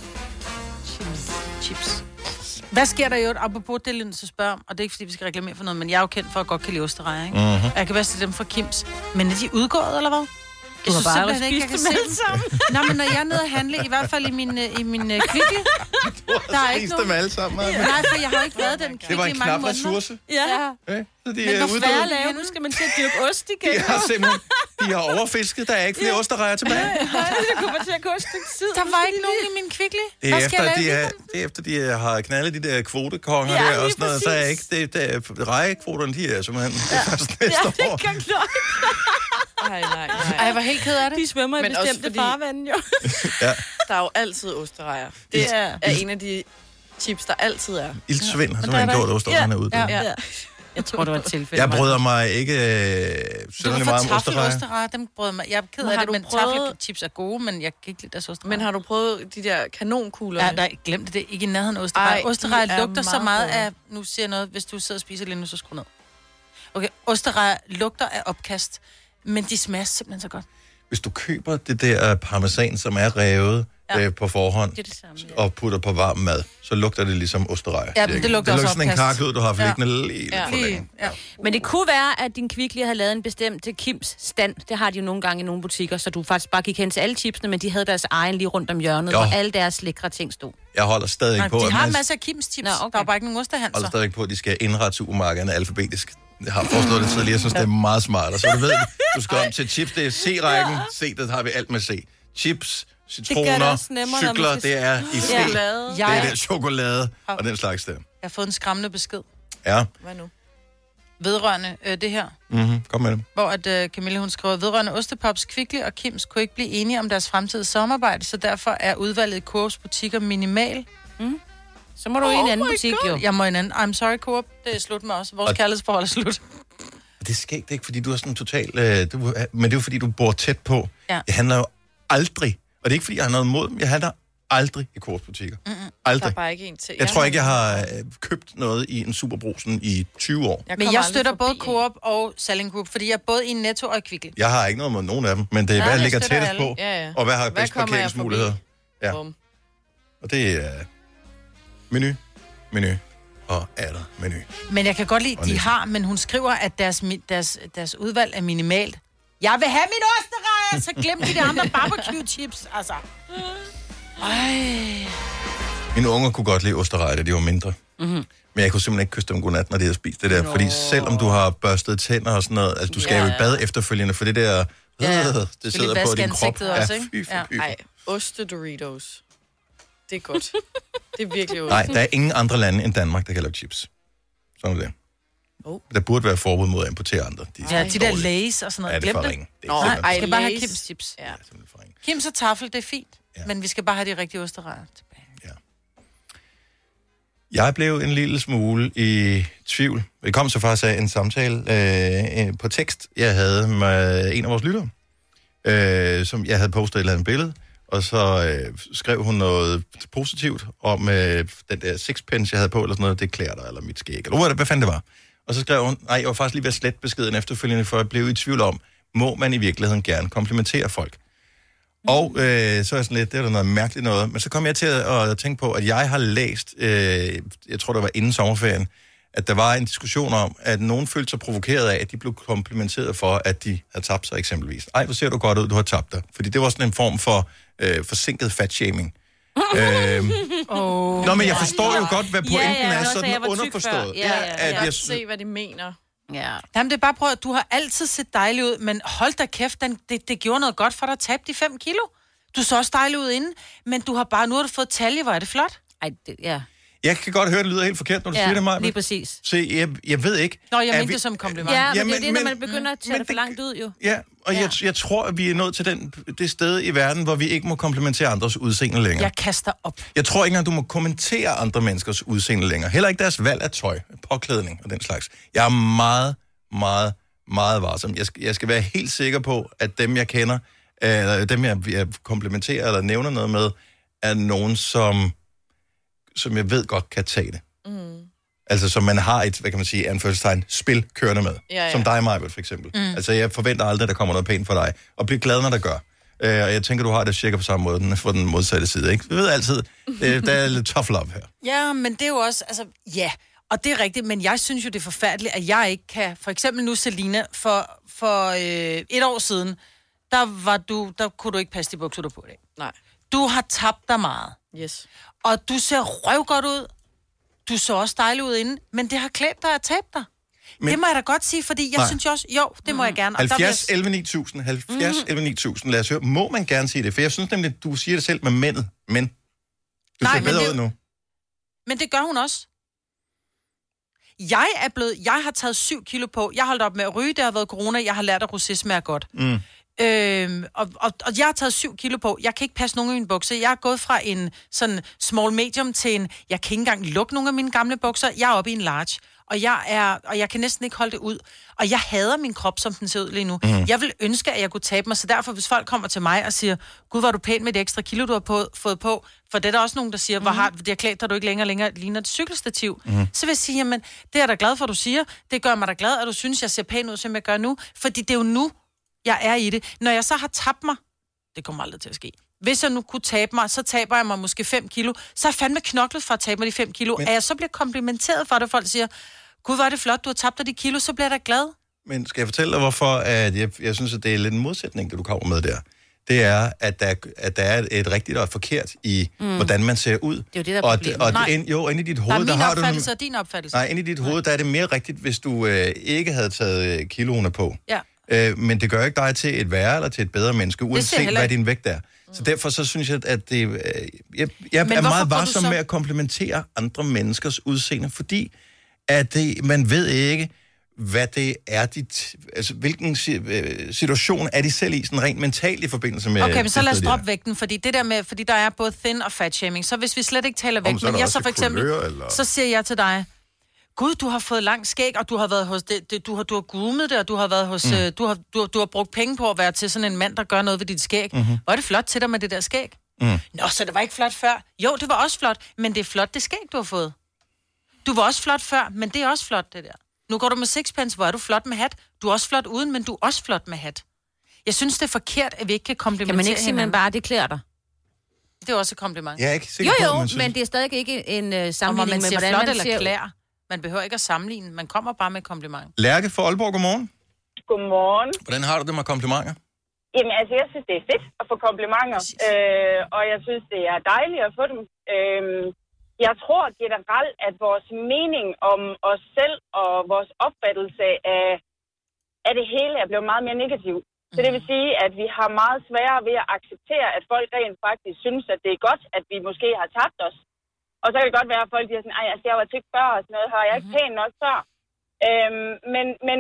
Chips. Hvad sker der jo, apropos det, Linse spørger om, og det er ikke, fordi vi skal reklamere for noget, men jeg er jo kendt for at godt kan lide osterejer, ikke? Mhm. Og Jeg kan være til dem fra Kims. Men er de udgået, eller hvad? Du har synes bare simpelthen spist jeg kan dem alle se sammen. Nå, men når jeg er nede og handle, i hvert fald i min, øh, i min uh, kvickly, der er ikke nogen... dem alle sammen. Nej, for jeg har ikke været den Det var kvickly en i mange knap måneder. ressource. Ja. ja. Ja, så de Men er hvor færre lave, nu skal man til at dyrke ost igen. De har simpelthen de har overfisket. Der er ikke flere osterejer tilbage. Nej, det kommer til at stykke tid. Der var ikke nogen i min kvickly. Det er, efter, de er, det er efter, de har knaldet de der kvotekonger Ja, der og sådan noget. Så er ikke, det, det, rejekvoterne, de er simpelthen det er først næste år. kan klart. Ej, nej, nej. Ej, jeg var helt ked af det. De svømmer i Men også bestemte fordi- farvande, jo. Ja. Der er jo altid osterejer. Det Ja. er en af de chips, der altid er. Ildsvind har simpelthen er gjort der- Osterrejerne ud. Ja, Ja. Jeg tror, det var et tilfælde. Jeg bryder mig ikke øh, Du sådan meget om osterrejer. taffelosterejer, dem bryder mig. Jeg er ked Men af har det, men prøvet- taffelchips er gode, men jeg kan ikke lide deres osterejer. Men har du prøvet de der kanonkugler? Ja, nej, glem det. Det er ikke i nærheden af osterejer. Ej, de Osterejer er lugter så meget gode. af... Nu siger jeg noget, hvis du sidder og spiser lige nu, så skru ned. Okay, osterejer lugter af opkast, men de smager simpelthen så godt. Hvis du køber det der parmesan, som er revet Ja. ja. øh, på forhånd, Det det samme, og putter på varm mad, så lugter det ligesom osterejer. Ja, men det lugter det også lugter sådan en karklud, du har haft Ja. ja. liggende lige Ja. ja. for længe. Ja. Men det kunne være, at din kvickly havde lavet en bestemt til Kims stand. Det har de jo nogle gange i nogle butikker, så du faktisk bare gik hen til alle chipsene, men de havde deres egen lige rundt om hjørnet, Jo. hvor alle deres lækre ting stod. Jeg holder stadig Nej, på, de at har man en masse af Kims chips. Nå, okay. Der er bare ikke nogen holder ostehandser. stadig på, at de skal indrette supermarkederne alfabetisk. Jeg har foreslået det tidligere, jeg synes, det er meget smart. Og så du ved, du skal om til chips, det er C-rækken. C, der har vi alt med C. Chips, gør det citroner, også nemmere, når man cykler, skal- det er i. Chokolade. Det Jeg- er der chokolade og den slags der. Jeg har fået en skræmmende besked Ja, Hvad nu? vedrørende øh, det her. mm-hmm. kom med det. hvor at, øh, Camilla hun skriver, vedrørende Ostepops, Kvickly og Kims kunne ikke blive enige om deres fremtidige samarbejde, så derfor er udvalget i Coops butikker minimal. Mm. Så må du i en anden my butik, God. jo. Jeg må i en anden. I'm sorry, Coop. Det er slut med os. Vores Og- kærlighedsforhold er slut. Og det sker ikke, fordi du er sådan total... Øh, du, men det er jo fordi, du bor tæt på. Ja. Jeg handler jo aldrig, og det er ikke fordi, jeg har noget imod dem, jeg handler aldrig i korsbutikker. Mm-mm. Der Aldrig. er bare ikke en til. Jeg tror ikke, jeg har øh, købt noget i en superbrusen i 20 år. Jeg Men jeg støtter både Coop og Selling Group, fordi jeg er både i Netto og i Kvickly. Jeg har ikke noget mod nogen af dem, men det er, Nej, hvad jeg ligger tættest alle. på, Ja, ja. og hvad har Hvad bedst jeg parkeringsmuligheder. Ja. Bum. Og det er menu, menu og atter menu. Men jeg kan godt lide, de har, men hun skriver, at deres, deres, deres udvalg er minimalt. Jeg vil have min osterejer, så glem de der andre barbecue chips, altså. Ej. Mine unger kunne godt lide osterejer, da de var mindre. Mm-hmm. Men jeg kunne simpelthen ikke kysse dem godnat, når de havde spist det der. Fordi selvom du har børstet tænder og sådan noget, altså du skal Ja. jo i bad efterfølgende, for det der, Ja, ja. øh, det sidder på din krop. også, ikke? fy, fy, Ja. Ej, oste Doritos. Det er godt. det er virkelig ost. Nej, der er ingen andre lande end Danmark, der kan lave chips. Sådan er det. Oh. Der burde være forbud mod at importere andre. De er Ja, de der lays og sådan noget. Ja, det er Glem for det. ringe. Det er Nå, simpelthen ej, for skal bare have. Kims chips. Ja. Kims og taffel, det er fint. Ja. Men vi skal bare have de rigtige osterejer. Jeg blev en lille smule i tvivl. Det kom så faktisk af en samtale øh, på tekst, jeg havde med en af vores lyttere, øh, som jeg havde postet et eller andet billede, og så øh, skrev hun noget positivt om øh, den der sixpence, jeg havde på, eller sådan noget, det klæder dig, eller mit skæg, eller hvad, hvad fanden det var. Og så skrev hun, nej, jeg var faktisk lige ved at slette beskeden efterfølgende, for jeg blev i tvivl om, må man i virkeligheden gerne komplimentere folk? Og øh, så er jeg sådan lidt, det er da noget mærkeligt noget. Men så kom jeg til at, at tænke på, at jeg har læst, øh, jeg tror det var inden sommerferien, at der var en diskussion om, at nogen følte sig provokeret af, at de blev komplimenteret for, at de havde tabt sig eksempelvis. Ej, hvor ser du godt ud, du har tabt dig. Fordi det var sådan en form for øh, forsinket fatshaming. Øhm, oh, Nå, men jeg forstår jo godt, hvad Ja, pointen ja, er, også, sådan jeg underforstået. før. Ja, ja, at Jeg kan jeg, se, hvad de mener. Ja. Jamen, det er bare prøv, at du har altid set dejlig ud, men hold da kæft, den, det, det gjorde noget godt for dig at tabe de 5 kilo. Du så også dejlig ud inden, men du har bare, nu har du fået talje, hvor er det flot. Ej, det, ja. Jeg kan godt høre, at det lyder helt forkert, når du Ja, siger det, mig. lige præcis. Se, jeg, jeg ved ikke. Nå, jeg mente vi- det som kompliment. Ja, men Jamen, det er det, når men- man begynder at tage det for langt ud, jo. Ja, og ja. Jeg, jeg tror, at vi er nået til den, det sted i verden, hvor vi ikke må komplimentere andres udseende længere. Jeg kaster op. Jeg tror ikke engang, du må kommentere andre menneskers udseende længere. Heller ikke deres valg af tøj, påklædning og den slags. Jeg er meget, meget, meget varsom. Jeg skal, jeg skal være helt sikker på, at dem, jeg kender, eller dem, jeg, jeg komplimenterer eller nævner noget med, er nogen, som, som jeg ved godt kan tage det. Mm. Altså, som man har et, hvad kan man sige, anførselstegn, spil kørende med. Ja, ja. Som dig, Majbert, for eksempel. Mm. Altså, jeg forventer aldrig, at der kommer noget pænt for dig. Og bliv glad, når der gør. Øh, og jeg tænker, du har det cirka på samme måde den- for den modsatte side, ikke? Vi ved altid, øh, der er lidt tough love her. Ja, men det er jo også, altså, ja, og det er rigtigt, men jeg synes jo, det er forfærdeligt, at jeg ikke kan, for eksempel nu, Selina, for, for øh, et år siden, der, var du, der kunne du ikke passe de bukser, du på i dag. Nej. Du har tabt dig meget. Yes. Og du ser røvgodt ud. Du så også dejlig ud inden, men det har klædt dig at tabe dig. Men, det må jeg da godt sige, fordi jeg Nej. synes jo også, jo, det må jeg gerne. Og der vil 70 jeg- 11 9000, 70 11 9000, lad os høre. Må man gerne sige det? For jeg synes nemlig, du siger det selv med mændet, men du Nej, ser bedre det- ud nu. Men det gør hun også. Jeg er blevet, jeg har taget 7 kilo på. Jeg har holdt op med at ryge, det har været corona. Jeg har lært, at rosé smager godt. Mm. Øhm, og, og, og jeg har taget 7 kilo på. Jeg kan ikke passe nogen af mine bukser. Jeg er gået fra en sådan small medium til en... Jeg kan ikke engang lukke nogle af mine gamle bukser. Jeg er oppe i en large. Og jeg, er, og jeg kan næsten ikke holde det ud. Og jeg hader min krop, som den ser ud lige nu. Mhm. Mm. Jeg vil ønske, at jeg kunne tabe mig. Så derfor, hvis folk kommer til mig og siger, Gud, var du pæn med det ekstra kilo, du har på, fået på. For det er der også nogen, der siger, hvor har det har klædt dig, du ikke længere længere ligner et cykelstativ. Mhm. Så vil jeg sige, jamen, det er jeg da glad for, du siger. Det gør mig da glad, at du synes, jeg ser pæn ud, som jeg gør nu. Fordi det er jo nu, jeg er i det. Når jeg så har tabt mig, det kommer aldrig til at ske. Hvis jeg nu kunne tabe mig, så taber jeg mig måske 5 kilo. Så er jeg fandme knoklet for at tabe mig de 5 kilo. Men... At jeg så bliver komplimenteret for det, folk siger, Gud, hvor er det flot, du har tabt dig de kilo, så bliver jeg da glad. Men skal jeg fortælle dig, hvorfor at jeg, jeg synes, at det er lidt en modsætning, det du kommer med der? Det er, at der, at der er et rigtigt og et forkert i, Mm. hvordan man ser ud. Det er jo det, der er og, problemet. og Nej. ind, jo, inde i dit Der er hoved, der, har du... og din opfattelse. Nej, inde i dit hoved, der er det mere rigtigt, hvis du øh, ikke havde taget øh, kiloene på. Ja. Øh, men det gør ikke dig til et værre eller til et bedre menneske, uanset hvad din vægt er. Så derfor så synes jeg, at det... Øh, jeg jeg Men er meget varsom så- med at komplementere andre menneskers udseende, fordi at det, man ved ikke, hvad det er, dit, altså hvilken øh, situation er de selv i, sådan rent mentalt i forbindelse med... Okay, men så lad os droppe vægten, fordi det der med, fordi der er både thin og fat shaming, så hvis vi slet ikke taler vægt, så er men jeg så for eksempel, kulør, eller? så siger jeg til dig, Gud, du har fået lang skæg, og du har været hos det, det du har du har groomet det, og du har været hos Mm. øh, du har du, har- du har brugt penge på at være til sådan en mand der gør noget ved dit skæg. Mhm. Mm-hmm. Hvor er det flot til dig med det der skæg? Mm. Nå, så det var ikke flot før. Jo, det var også flot, men det er flot det skæg du har fået. Du var også flot før, men det er også flot det der. Nu går du med sixpence, hvor er du flot med hat. Du er også flot uden, men du er også flot med hat. Jeg synes, det er forkert, at vi ikke kan komplimentere Kan man ikke sige, man bare, det klæder dig? Det er også et kompliment. Jeg er ikke Jo, jo, men det er stadig ikke en uh, man sammenligning med, hvordan flot man eller ser klær. Man behøver ikke at sammenligne. Man kommer bare med kompliment. Lærke fra Aalborg, godmorgen. Godmorgen. Hvordan har du det med komplimenter? Jamen, altså, jeg synes, det er fedt at få komplimenter, øh, og jeg synes, det er dejligt at få dem. Øh, jeg tror generelt, at vores mening om os selv og vores opfattelse af, af det hele er blevet meget mere negativ. Så det vil sige, at vi har meget sværere ved at acceptere, at folk rent faktisk synes, at det er godt, at vi måske har tabt os. Og så kan det godt være, at folk siger sådan, ej, altså, jeg var tyk før og sådan noget, har jeg ikke pænt nok før. Øhm, men, men,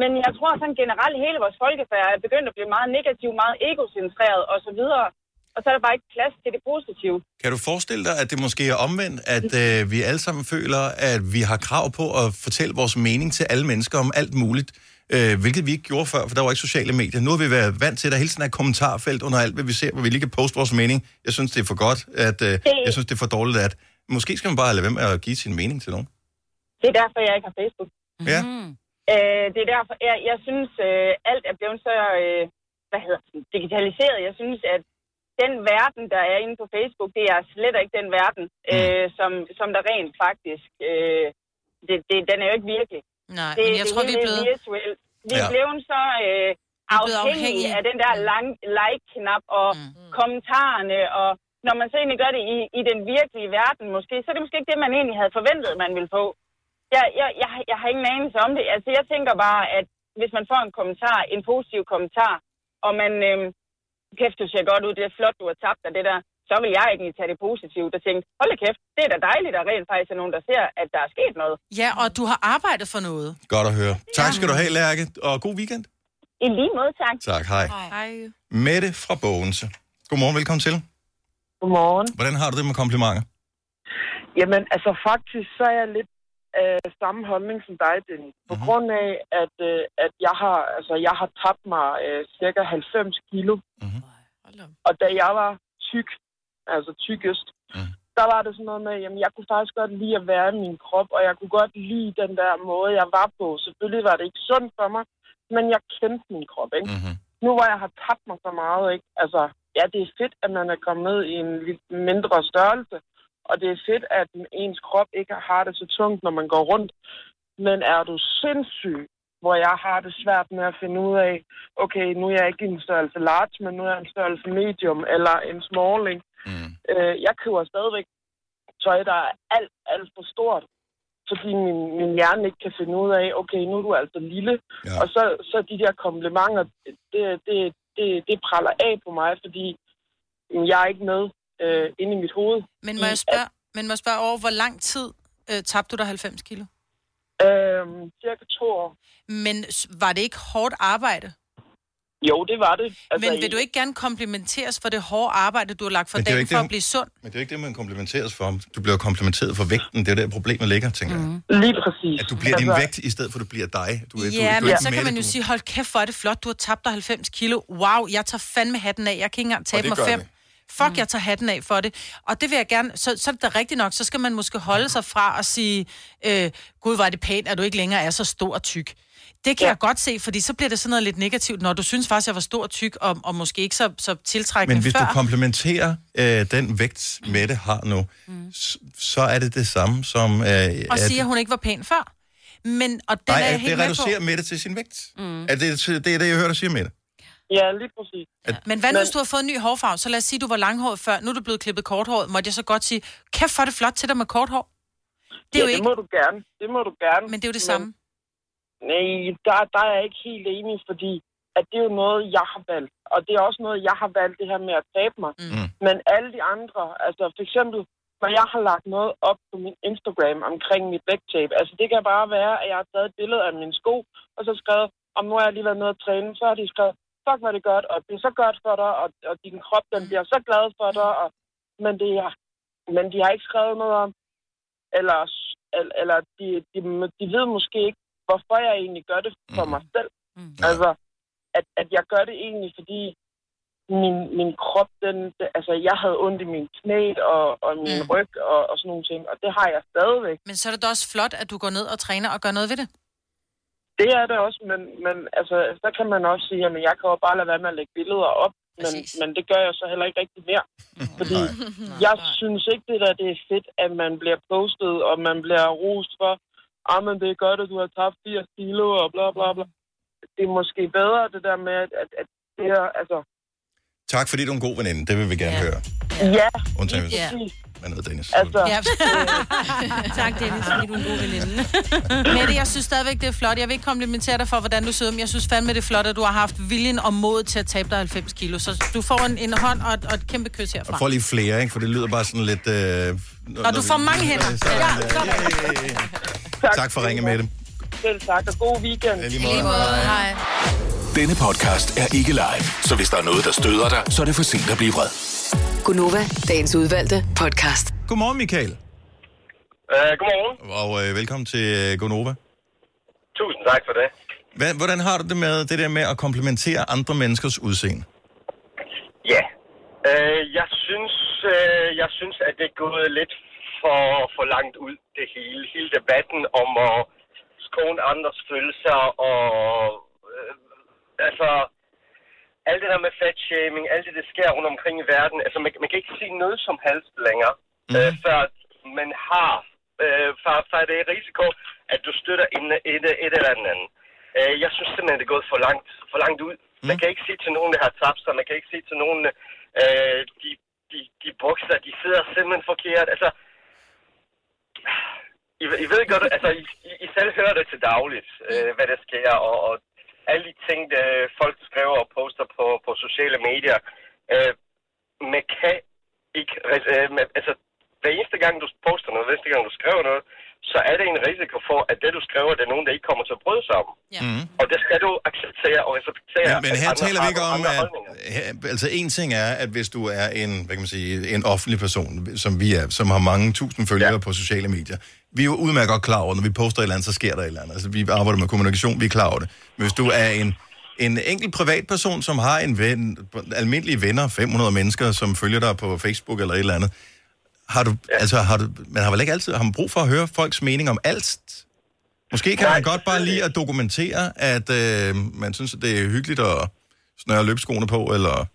men jeg tror sådan generelt, hele vores folkefærd er begyndt at blive meget negativ, meget egocentreret og så videre. Og så er der bare ikke plads til det positive. Kan du forestille dig, at det måske er omvendt, at øh, vi alle sammen føler, at vi har krav på at fortælle vores mening til alle mennesker om alt muligt, øh, hvilket vi ikke gjorde før, for der var ikke sociale medier. Nu har vi været vant til, at der hele tiden er et kommentarfelt under alt, hvad vi ser, hvor vi lige kan poste vores mening. Jeg synes, det er for godt, at øh, jeg synes, det er for dårligt, at måske skal man bare lade være med at give sin mening til nogen. Det er derfor, jeg ikke har Facebook. Ja. Øh, det er derfor, jeg, jeg synes, øh, alt er blevet så øh, hvad hedder det, digitaliseret. Jeg synes, at den verden, der er inde på Facebook, det er slet ikke den verden, øh, som, som der rent faktisk... Øh, det, det, den er jo ikke virkelig. Nej, det, men jeg det tror, vi er hele blevet... virtuelt. Vi er Ja. blevet så øh, afhængige afhængige. af den der lang, like-knap og mm. kommentarerne, og når man så egentlig gør det i, i den virkelige verden måske, så er det måske ikke det, man egentlig havde forventet, man ville få. Jeg, jeg, jeg, jeg har ingen anelse om det. Altså, jeg tænker bare, at hvis man får en kommentar, en positiv kommentar, og man, øhm, kæft, du ser godt ud, det er flot, du har tabt dig, det der, så vil jeg egentlig tage det positivt og tænke, hold da kæft, det er da dejligt, at rent faktisk er nogen, der ser, at der er sket noget. Ja, og du har arbejdet for noget. Godt at høre. Tak skal du have, Lærke, og god weekend. I lige måde, tak. Tak, hej. Hej. Mette fra Bogense. Godmorgen, velkommen til. Godmorgen. Hvordan har du det med komplimenter? Jamen, altså faktisk, så er jeg lidt af samme holdning som dig, Dennis. På mm-hmm. grund af, at, øh, at jeg har altså, jeg har tabt mig øh, cirka 90 kilo. Mm-hmm. Og da jeg var tyk, altså tykkest, mm. der var det sådan noget med, jamen jeg kunne faktisk godt lide at være i min krop, og jeg kunne godt lide den der måde, jeg var på. Selvfølgelig var det ikke sundt for mig, men jeg kendte min krop, ikke? Mm-hmm. Nu hvor jeg har tabt mig så meget, ikke? Altså, ja, det er fedt, at man er kommet ned i en lidt mindre størrelse, og det er fedt, at ens krop ikke har det så tungt, når man går rundt. Men er du sindssyg, hvor jeg har det svært med at finde ud af, okay, nu er jeg ikke en størrelse large, men nu er jeg en størrelse medium eller en smalling. Mm. Øh, jeg køber stadigvæk tøj, der er alt, alt for stort, fordi min, min hjerne ikke kan finde ud af, okay, nu er du altså lille. Ja. Og så, så de der komplimenter, det, det, det, det praller af på mig, fordi jeg er ikke med øh, inde i mit hoved. Men må jeg spørge, men må jeg spørge over, hvor lang tid øh, tabte du dig 90 kilo? Øhm, cirka to år. Men var det ikke hårdt arbejde? Jo, det var det. Altså, Men vil du ikke gerne komplimenteres for det hårde arbejde, du har lagt for Men dagen ikke for det, at blive sund? Men det er jo ikke det, man komplimenteres for. Du bliver komplimenteret for vægten. Det er der, problemet ligger, tænker jeg. Lige præcis. At du bliver din Altså- vægt, i stedet for at du bliver dig. Du, er- du, Ja, du, men er så ikke kan man jo du- sige, hold kæft, hvor er det flot, du har tabt dig 90 kilo. Wow, jeg tager fandme hatten af. Jeg kan ikke engang tabe mig fem. Fuck, jeg tager hatten af for det. Og det vil jeg gerne, så, så er det da rigtigt nok, så skal man måske holde sig fra at sige, øh, gud, var det pænt, at du ikke længere er så stor og tyk. Det kan ja. jeg godt se, fordi så bliver det sådan noget lidt negativt, når du synes faktisk, jeg var stor og tyk, og, og måske ikke så, så tiltrækkende Men hvis før. du komplementerer øh, den vægt, Mette har nu, mm. så, så er det det samme som... Øh, og at- siger, at hun ikke var pæn før. Men, og den Nej, er jeg at det med reducerer på. Mette til sin vægt. Mm. Er det, det er det, jeg hører dig sige, Mette. Ja, lige præcis. Men hvad nu, hvis du har fået en ny hårfarve? Så lad os sige, du var langhåret før. Nu er du blevet klippet korthåret. Måtte jeg så godt sige, kæft, er det flot til dig med kort hår? Det er ja, jo ikke... det må du gerne. Det må du gerne. Men det er jo det samme. Nej, der, der er jeg ikke helt enig, fordi at det er jo noget, jeg har valgt. Og det er også noget, jeg har valgt, det her med at tabe mig. Mm. Men alle de andre, altså for eksempel, når jeg har lagt noget op på min Instagram omkring mit vægttab, altså det kan bare være, at jeg har taget et billede af min sko, og så skrevet, om nu har jeg lige været nede at træne, så har de skrevet, fuck, hvor det godt, og det er så godt for dig, og, og din krop, den bliver så glad for dig, og, men, det er, men de har ikke skrevet noget om, eller, eller, eller de, de, de ved måske ikke, hvorfor jeg egentlig gør det for mig selv. Mm. Altså, at, at jeg gør det egentlig, fordi min, min krop, den, altså jeg havde ondt i min knæ og, og min mm. ryg og, og sådan nogle ting, og det har jeg stadigvæk. Men så er det da også flot, at du går ned og træner og gør noget ved det. Det er det også, men, men altså, så kan man også sige, at jeg kan jo bare lade være med at lægge billeder op, men, men det gør jeg så heller ikke rigtig mere. Fordi jeg synes ikke, det der det er fedt, at man bliver postet, og man bliver rost for, ah, men det er godt, at du har tabt 80 kilo, og bla bla bla. Det er måske bedre, det der med, at, at, at det er, altså, Tak, fordi du er en god veninde. Det vil vi gerne ja. høre. ja, Undtagen lige man hedder Dennis. Altså, Ja. tak, Dennis, fordi du er en god veninde. Mette, jeg synes stadigvæk, det er flot. Jeg vil ikke komplimentere dig for, hvordan du ser ud, men jeg synes fandme, det er flot, at du har haft viljen og mod til at tabe dig 90 kilo. Så du får en, en hånd og et, og et kæmpe kys Og herfra. får lige flere, ikke? For det lyder bare sådan lidt... Øh, Og du får mange hænder. Ja, tak, Tak for ringe med dem. Selv tak, og god weekend. I lige måde. Hej. Denne podcast er ikke live, så hvis der er noget, der støder dig, så er det for sent at blive vred. Gunova, dagens udvalgte podcast. Godmorgen, Michael. Uh, godmorgen. Og øh, velkommen til øh, Gonova. Tusind tak for det. Hvad, hvordan har du det med det der med at komplementere andre menneskers udseende? Ja. Uh, jeg synes, uh, jeg synes, at det er gået lidt for, for langt ud, det hele. Hele debatten om at skåne andres følelser og... Altså... Alt det der med fatshaming, alt det, der sker rundt omkring i verden. Altså, man, man kan ikke sige noget som helst længere, mm. uh, før man har... Uh, for, for det er risiko, at du støtter en, et, et eller andet. Uh, jeg synes simpelthen, det er gået for langt, for langt ud. Mm. Man kan ikke sige til nogen, der har tabt sig. Man kan ikke sige til nogen, øh, de, de, de bukser, de sidder simpelthen forkert. Altså, I, I ved godt, altså, I, I- I selv hører det til dagligt, øh, hvad der sker, og, og alle de ting, der folk skriver og poster på, på sociale medier. Øh, man kan ikke, øh, man, altså, hver eneste gang, du poster noget, hver eneste gang, du skriver noget, så er det en risiko for, at det, du skriver, det er nogen, der ikke kommer til at bryde sig om. Ja. Mm. Og det skal du acceptere og respektere. Men, men her andre taler vi ikke om, at... Her, altså, en ting er, at hvis du er en, hvad kan man sige, en offentlig person, som vi er, som har mange tusind følgere ja. på sociale medier, vi er jo udmærket godt klar over, når vi poster et eller andet, så sker der et eller andet. Altså, vi arbejder med kommunikation, vi er klar over det. Men hvis du er en, en enkelt privatperson, som har en ven, almindelige venner, 500 mennesker, som følger dig på Facebook eller et eller andet, har du, ja. altså, har du, man har vel ikke altid, har man brug for at høre folks mening om alt? Måske kan man godt bare lide at dokumentere, at øh, man synes, at det er hyggeligt at snøre løbskoene på, eller...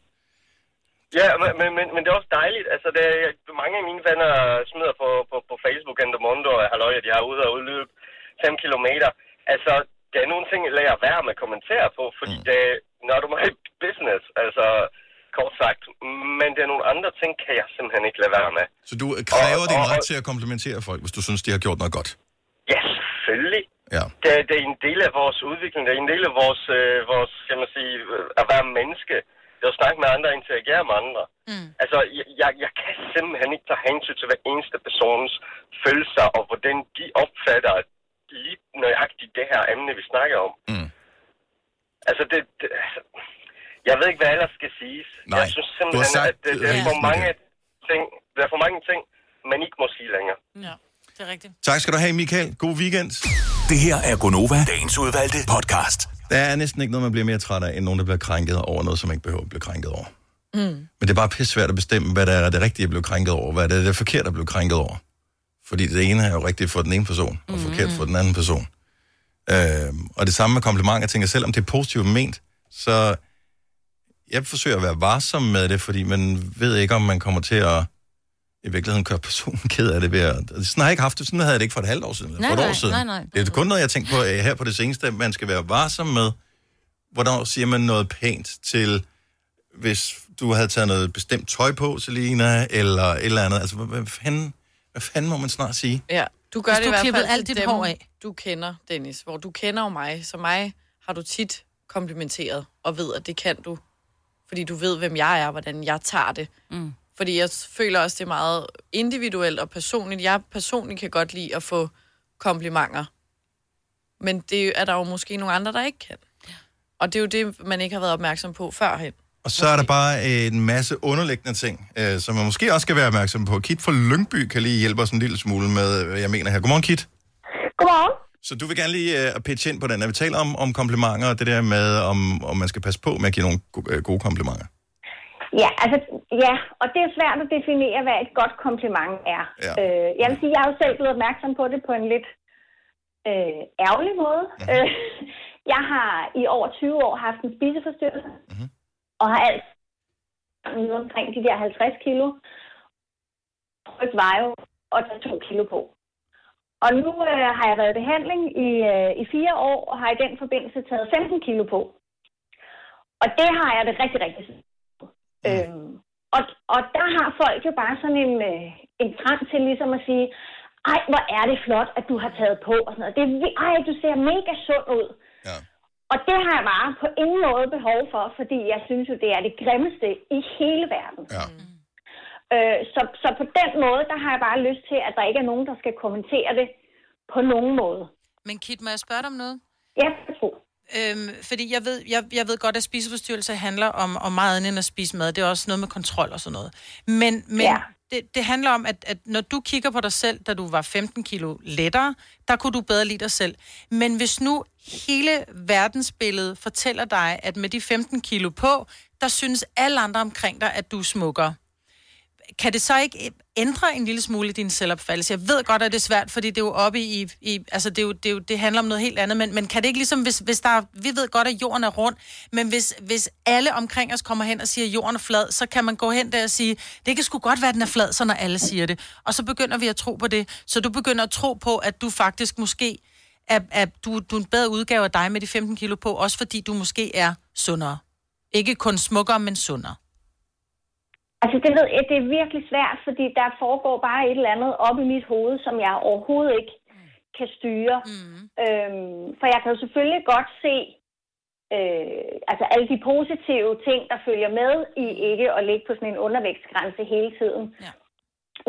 Ja, men, men, men, det er også dejligt. Altså, det er, mange af mine venner smider på, på, på Facebook and the Mondo, og halløj, at de har ude og udløbe 5 kilometer. Altså, der er nogle ting, jeg lader være med at kommentere på, fordi mm. det er not my business, altså kort sagt. Men der er nogle andre ting, kan jeg simpelthen ikke lade være med. Så du kræver Og- din og- ret til at komplimentere folk, hvis du synes, de har gjort noget godt. Ja, selvfølgelig. Ja. Det, er- det er en del af vores udvikling, det er en del af vores, øh, vores kan man sige, øh, at være menneske. Det er at snakke med andre og interagere med andre. Mm. Altså, jeg, jeg, jeg kan simpelthen ikke tage hensyn til hver eneste persons følelser, og hvordan de opfatter lige nøjagtigt det her emne, vi snakker om. Mm. Altså, det, det, altså, jeg ved ikke, hvad ellers skal siges. Nej, jeg synes du har simpelthen, sagt at det, det er for mange ting, der er for mange ting, man ikke må sige længere. Ja, det er rigtigt. Tak skal du have, Michael. God weekend. Det her er Gonova, dagens udvalgte podcast. Der er næsten ikke noget, man bliver mere træt af, end nogen, der bliver krænket over noget, som ikke behøver at blive krænket over. Mm. Men det er bare pisse svært at bestemme, hvad der er det rigtige at blive krænket over, hvad der er det forkerte at blive krænket over. Fordi det ene er jo rigtigt for den ene person, og Mm. forkert for den anden person. Øh, og det samme med komplimenter. Jeg tænker, selvom det er positivt ment, så jeg forsøger at være varsom med det, fordi man ved ikke, om man kommer til at i virkeligheden gøre personen ked af det ved at... Sådan har jeg ikke haft det. Sådan havde jeg det ikke for et halvt år siden, eller Nej, for et nej, år siden. nej, nej. Det er kun noget, jeg tænkt på her på det seneste, man skal være varsom med, hvornår siger man noget pænt til, hvis du havde taget noget bestemt tøj på, Selina, eller et eller andet. Altså, hvad, fanden, hvad fanden må man snart sige? Ja, du gør Hvis det du i hvert fald alt dit dem, hår af. du kender, Dennis. Hvor du kender jo mig, så mig har du tit komplimenteret, og ved, at det kan du. Fordi du ved, hvem jeg er, hvordan jeg tager det. Mm. Fordi jeg føler også, det er meget individuelt og personligt. Jeg personligt kan godt lide at få komplimenter. Men det er der jo måske nogle andre, der ikke kan. Og det er jo det, man ikke har været opmærksom på førhen. Og så er der bare en masse underliggende ting, øh, som man måske også skal være opmærksom på. Kit fra Lyngby kan lige hjælpe os en lille smule med, hvad jeg mener her. Godmorgen, Kit. Godmorgen. Så du vil gerne lige uh, pitche ind på den. Når vi taler om, om komplimenter, og det der med, om, om man skal passe på med at give nogle øh, gode komplimenter. Ja, altså, ja, og det er svært at definere, hvad et godt kompliment er. Ja. Øh, jeg vil sige, jeg har jo selv blevet opmærksom på det på en lidt øh, ærgerlig måde. Mhm. Øh, jeg har i over 20 år haft en spiseforstyrrelse, Mhm. og har alt nede omkring de der 50 kilo. Rygt veje og tage to kilo på. Og nu øh, har jeg været i behandling i, øh, i fire år, og har i den forbindelse taget 15 kilo på. Og det har jeg det rigtig, rigtig med. Øhm, og, og der har folk jo bare sådan en, øh, en trang til ligesom at sige, ej, hvor er det flot, at du har taget på. Og sådan noget. Det er, ej, du ser mega sund ud. Ja. Og det har jeg bare på ingen måde behov for, fordi jeg synes jo, det er det grimmeste i hele verden. Ja. Øh, så, så på den måde, der har jeg bare lyst til, at der ikke er nogen, der skal kommentere det på nogen måde. Men Kit, må jeg spørge dig om noget? Ja, tro. Øhm, fordi jeg ved, jeg, jeg ved godt, at spiseforstyrrelse handler om, om meget andet end at spise mad. Det er også noget med kontrol og sådan noget. Men, men Ja. det, det handler om, at, at når du kigger på dig selv, da du var 15 kilo lettere, der kunne du bedre lide dig selv. Men hvis nu hele verdensbilledet fortæller dig, at med de 15 kilo på, der synes alle andre omkring dig, at du er smukkere kan det så ikke ændre en lille smule din selvopfattelse? Jeg ved godt, at det er svært, fordi det er jo oppe i... i altså, det, er jo, det, er jo, det handler om noget helt andet, men, men kan det ikke ligesom, hvis, hvis der er, Vi ved godt, at jorden er rund, men hvis, hvis alle omkring os kommer hen og siger, at jorden er flad, så kan man gå hen der og sige, det kan sgu godt være, at den er flad, så når alle siger det. Og så begynder vi at tro på det. Så du begynder at tro på, at du faktisk måske... Er, er, du, du er en bedre udgave af dig med de 15 kilo på, også fordi du måske er sundere. Ikke kun smukkere, men sundere. Altså, det, ved jeg, det er virkelig svært, fordi der foregår bare et eller andet op i mit hoved, som jeg overhovedet ikke kan styre. Mm. Øhm, for jeg kan jo selvfølgelig godt se øh, altså alle de positive ting, der følger med i ikke at ligge på sådan en undervægtsgrænse hele tiden. Ja.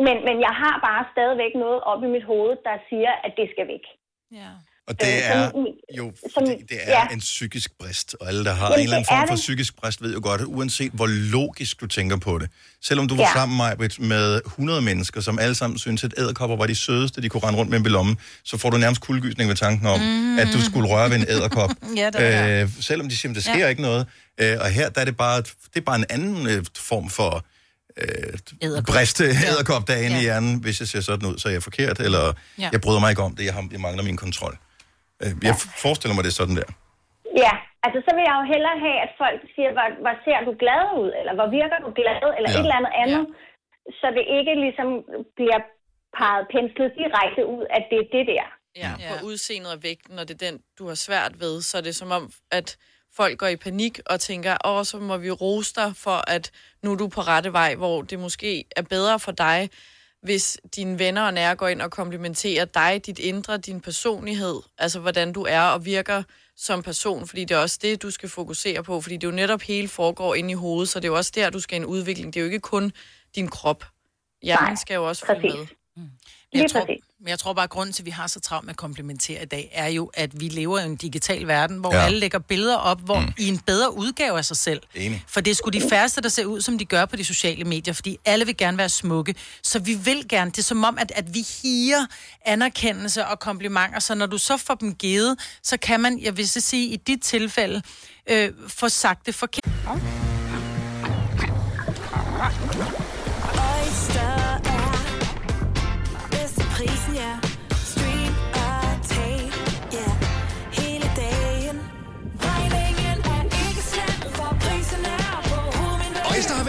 Men, men jeg har bare stadigvæk noget op i mit hoved, der siger, at det skal væk. Ja. Og det Øh, er som- jo, som- det er ja. en psykisk brist, og alle, der har Jamen, en eller anden form for det. psykisk brist, ved jo godt, at uanset hvor logisk du tænker på det, selvom du var Ja. sammen Majbrit, med 100 mennesker, som alle sammen synes, at æderkopper var de sødeste, de kunne rende rundt med en lommen, så får du nærmest kuldegysning ved tanken om, mm. at du skulle røre ved en æderkop. Ja, det øh, selvom de siger, at der sker Ja. ja. ikke noget. Øh, og her der er det bare, det er bare en anden øh, form for øh, briste æderkop, der er inde i hjernen. Hvis jeg ser sådan ud, så er jeg forkert, eller Ja. jeg bryder mig ikke om det, jeg, har, jeg mangler min kontrol. Øh, jeg forestiller mig det er sådan der. Ja, altså så vil jeg jo hellere have, at folk siger, hvor, hvor ser du glad ud, eller hvor virker du glad, eller Ja. ja. et eller andet andet, ja. så det ikke ligesom bliver peget penslet direkte ud, at det er det der. Ja, på udseendet og vægten, og det er den, du har svært ved, så er det som om, at folk går i panik og tænker, åh, så må vi rose dig for, at nu er du på rette vej, hvor det måske er bedre for dig, hvis dine venner og nære går ind og komplimenterer dig, dit indre, din personlighed, altså hvordan du er og virker som person, fordi det er også det, du skal fokusere på, fordi det er jo netop hele foregår inde i hovedet, så det er jo også der, du skal en udvikling. Det er jo ikke kun din krop. Hjernen Nej, skal jo også følge præcis. Med. Jeg Lige tror, præcis. men jeg tror bare, at grunden til, at vi har så travlt med at komplimentere i dag, er jo, at vi lever i en digital verden, hvor Ja. ja. alle lægger billeder op hvor mm. i en bedre udgave af sig selv. Enig. For det er sgu de færreste, der ser ud, som de gør på de sociale medier, fordi alle vil gerne være smukke. Så vi vil gerne, det er som om, at, at vi higer anerkendelse og komplimenter, så når du så får dem givet, så kan man, jeg vil så sige, i dit tilfælde, øh, få sagt det forkert. Oyster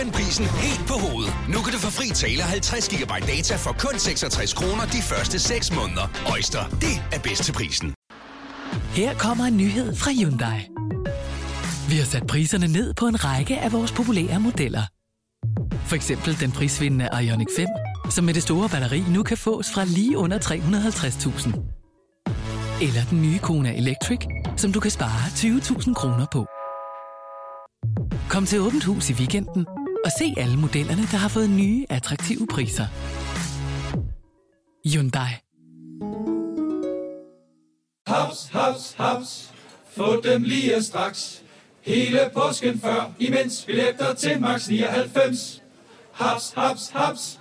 Vend prisen helt på hovedet. Nu kan du få fri tale 50 GB data for kun 66 kroner de første 6 måneder. Øjster, det er bedst til prisen. Her kommer en nyhed fra Hyundai. Vi har sat priserne ned på en række af vores populære modeller. For eksempel den prisvindende Ioniq 5, som med det store batteri nu kan fås fra lige under 350.000. Eller den nye Kona Electric, som du kan spare 20.000 kroner på. Kom til Åbent Hus i weekenden og se alle modellerne, der har fået nye, attraktive priser. Hyundai. Haps, haps, haps. Få dem lige straks. Hele påsken før, imens billetter til max 99. Haps, haps, haps.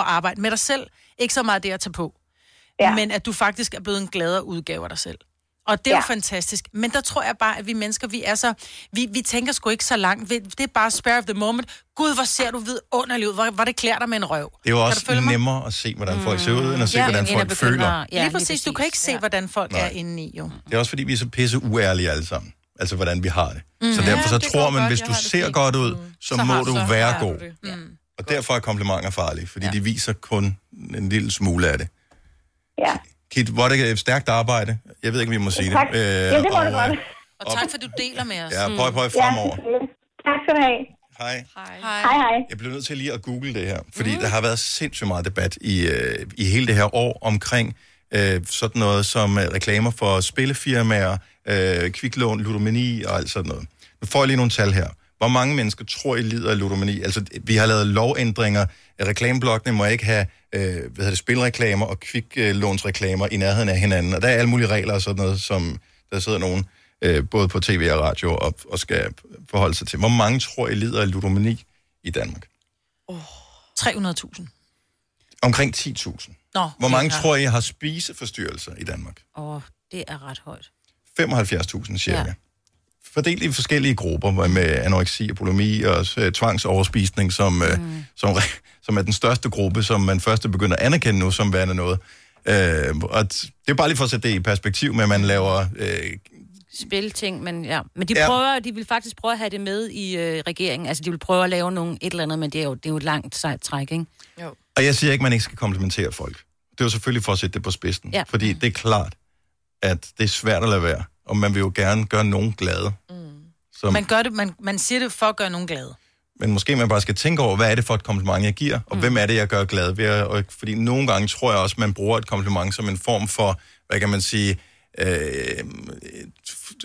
arbejde med dig selv. Ikke så meget det at tage på. Ja. Men at du faktisk er blevet en gladere udgave af dig selv. Og det er ja. jo fantastisk. Men der tror jeg bare, at vi mennesker, vi er så... Vi, vi tænker sgu ikke så langt. Det er bare spare of the moment. Gud, hvor ser du vidunderligt ud. Hvor, hvor det klæder dig med en røv. Det er jo Kan du også mig? nemmere at se, hvordan folk ser ud, end at se, Ja, hvordan end at folk føler. at- Ja, lige præcis. Du kan ikke se, hvordan folk er inde i, jo. Det er også fordi, vi er så pisse uærlige alle sammen. Altså, hvordan vi har det. Mm. Så derfor så Ja, tror man, godt, hvis du ser fint. godt ud, så, Så må har- du så være du god. det. Mm. Og derfor er komplimenter farlige, fordi de viser kun en lille smule af det. Ja. Kit, hvor er det et stærkt arbejde. Jeg ved ikke, om vi må sige Tak. det. Øh, Ja, det må og, du godt. øh, Og tak, for du deler med os. Ja, pøj, pøj fremover. selvfølgelig. Tak skal du have. Hej. Hej. Hej, hej. Jeg blev nødt til lige at google det her, fordi mm. der har været sindssygt meget debat i, øh, i hele det her år omkring øh, sådan noget som øh, reklamer for spillefirmaer, øh, kviklån, ludomani og alt sådan noget. Nu får jeg lige nogle tal her. Hvor mange mennesker tror, I lider af ludomani? Altså, vi har lavet lovændringer. Reklameblokkene må ikke have øh, hvad hedder det, spilreklamer og kviklånsreklamer i nærheden af hinanden. Og der er alle mulige regler og sådan noget, som der sidder nogen øh, både på tv og radio og, og skal forholde sig til. Hvor mange tror, I lider af ludomani i Danmark? 300.000. Omkring 10.000. Nå, Hvor mange tror I har spiseforstyrrelser i Danmark? Åh, oh, det er ret højt. 75.000 cirka. Ja. Fordelt i forskellige grupper med anoreksi og bulimi og øh, tvangsoverspisning, som, mm. øh, som, re- som er den største gruppe, som man først er begyndt at anerkende nu som værende noget. Øh, og det er bare lige for at sætte det i perspektiv med, at man laver... Øh, Spilting, men ja. Men de Ja. prøver, de vil faktisk prøve at have det med i øh, regeringen. Altså, de vil prøve at lave nogle, et eller andet, men det er jo, det er jo et langt sejt træk, ikke? Jo. og jeg siger ikke, at man ikke skal komplimentere folk. Det er jo selvfølgelig for at sætte det på spidsen. Ja. Fordi det er klart, at det er svært at lade være. Og man vil jo gerne gøre nogen glade. Som, Man, gør det, man, man siger det for at gøre nogen glade. Men måske man bare skal tænke over, hvad er det for et kompliment, jeg giver, og mm. hvem er det, jeg gør glad ved? Og, fordi nogle gange tror jeg også, man bruger et kompliment som en form for, hvad kan man sige, øh,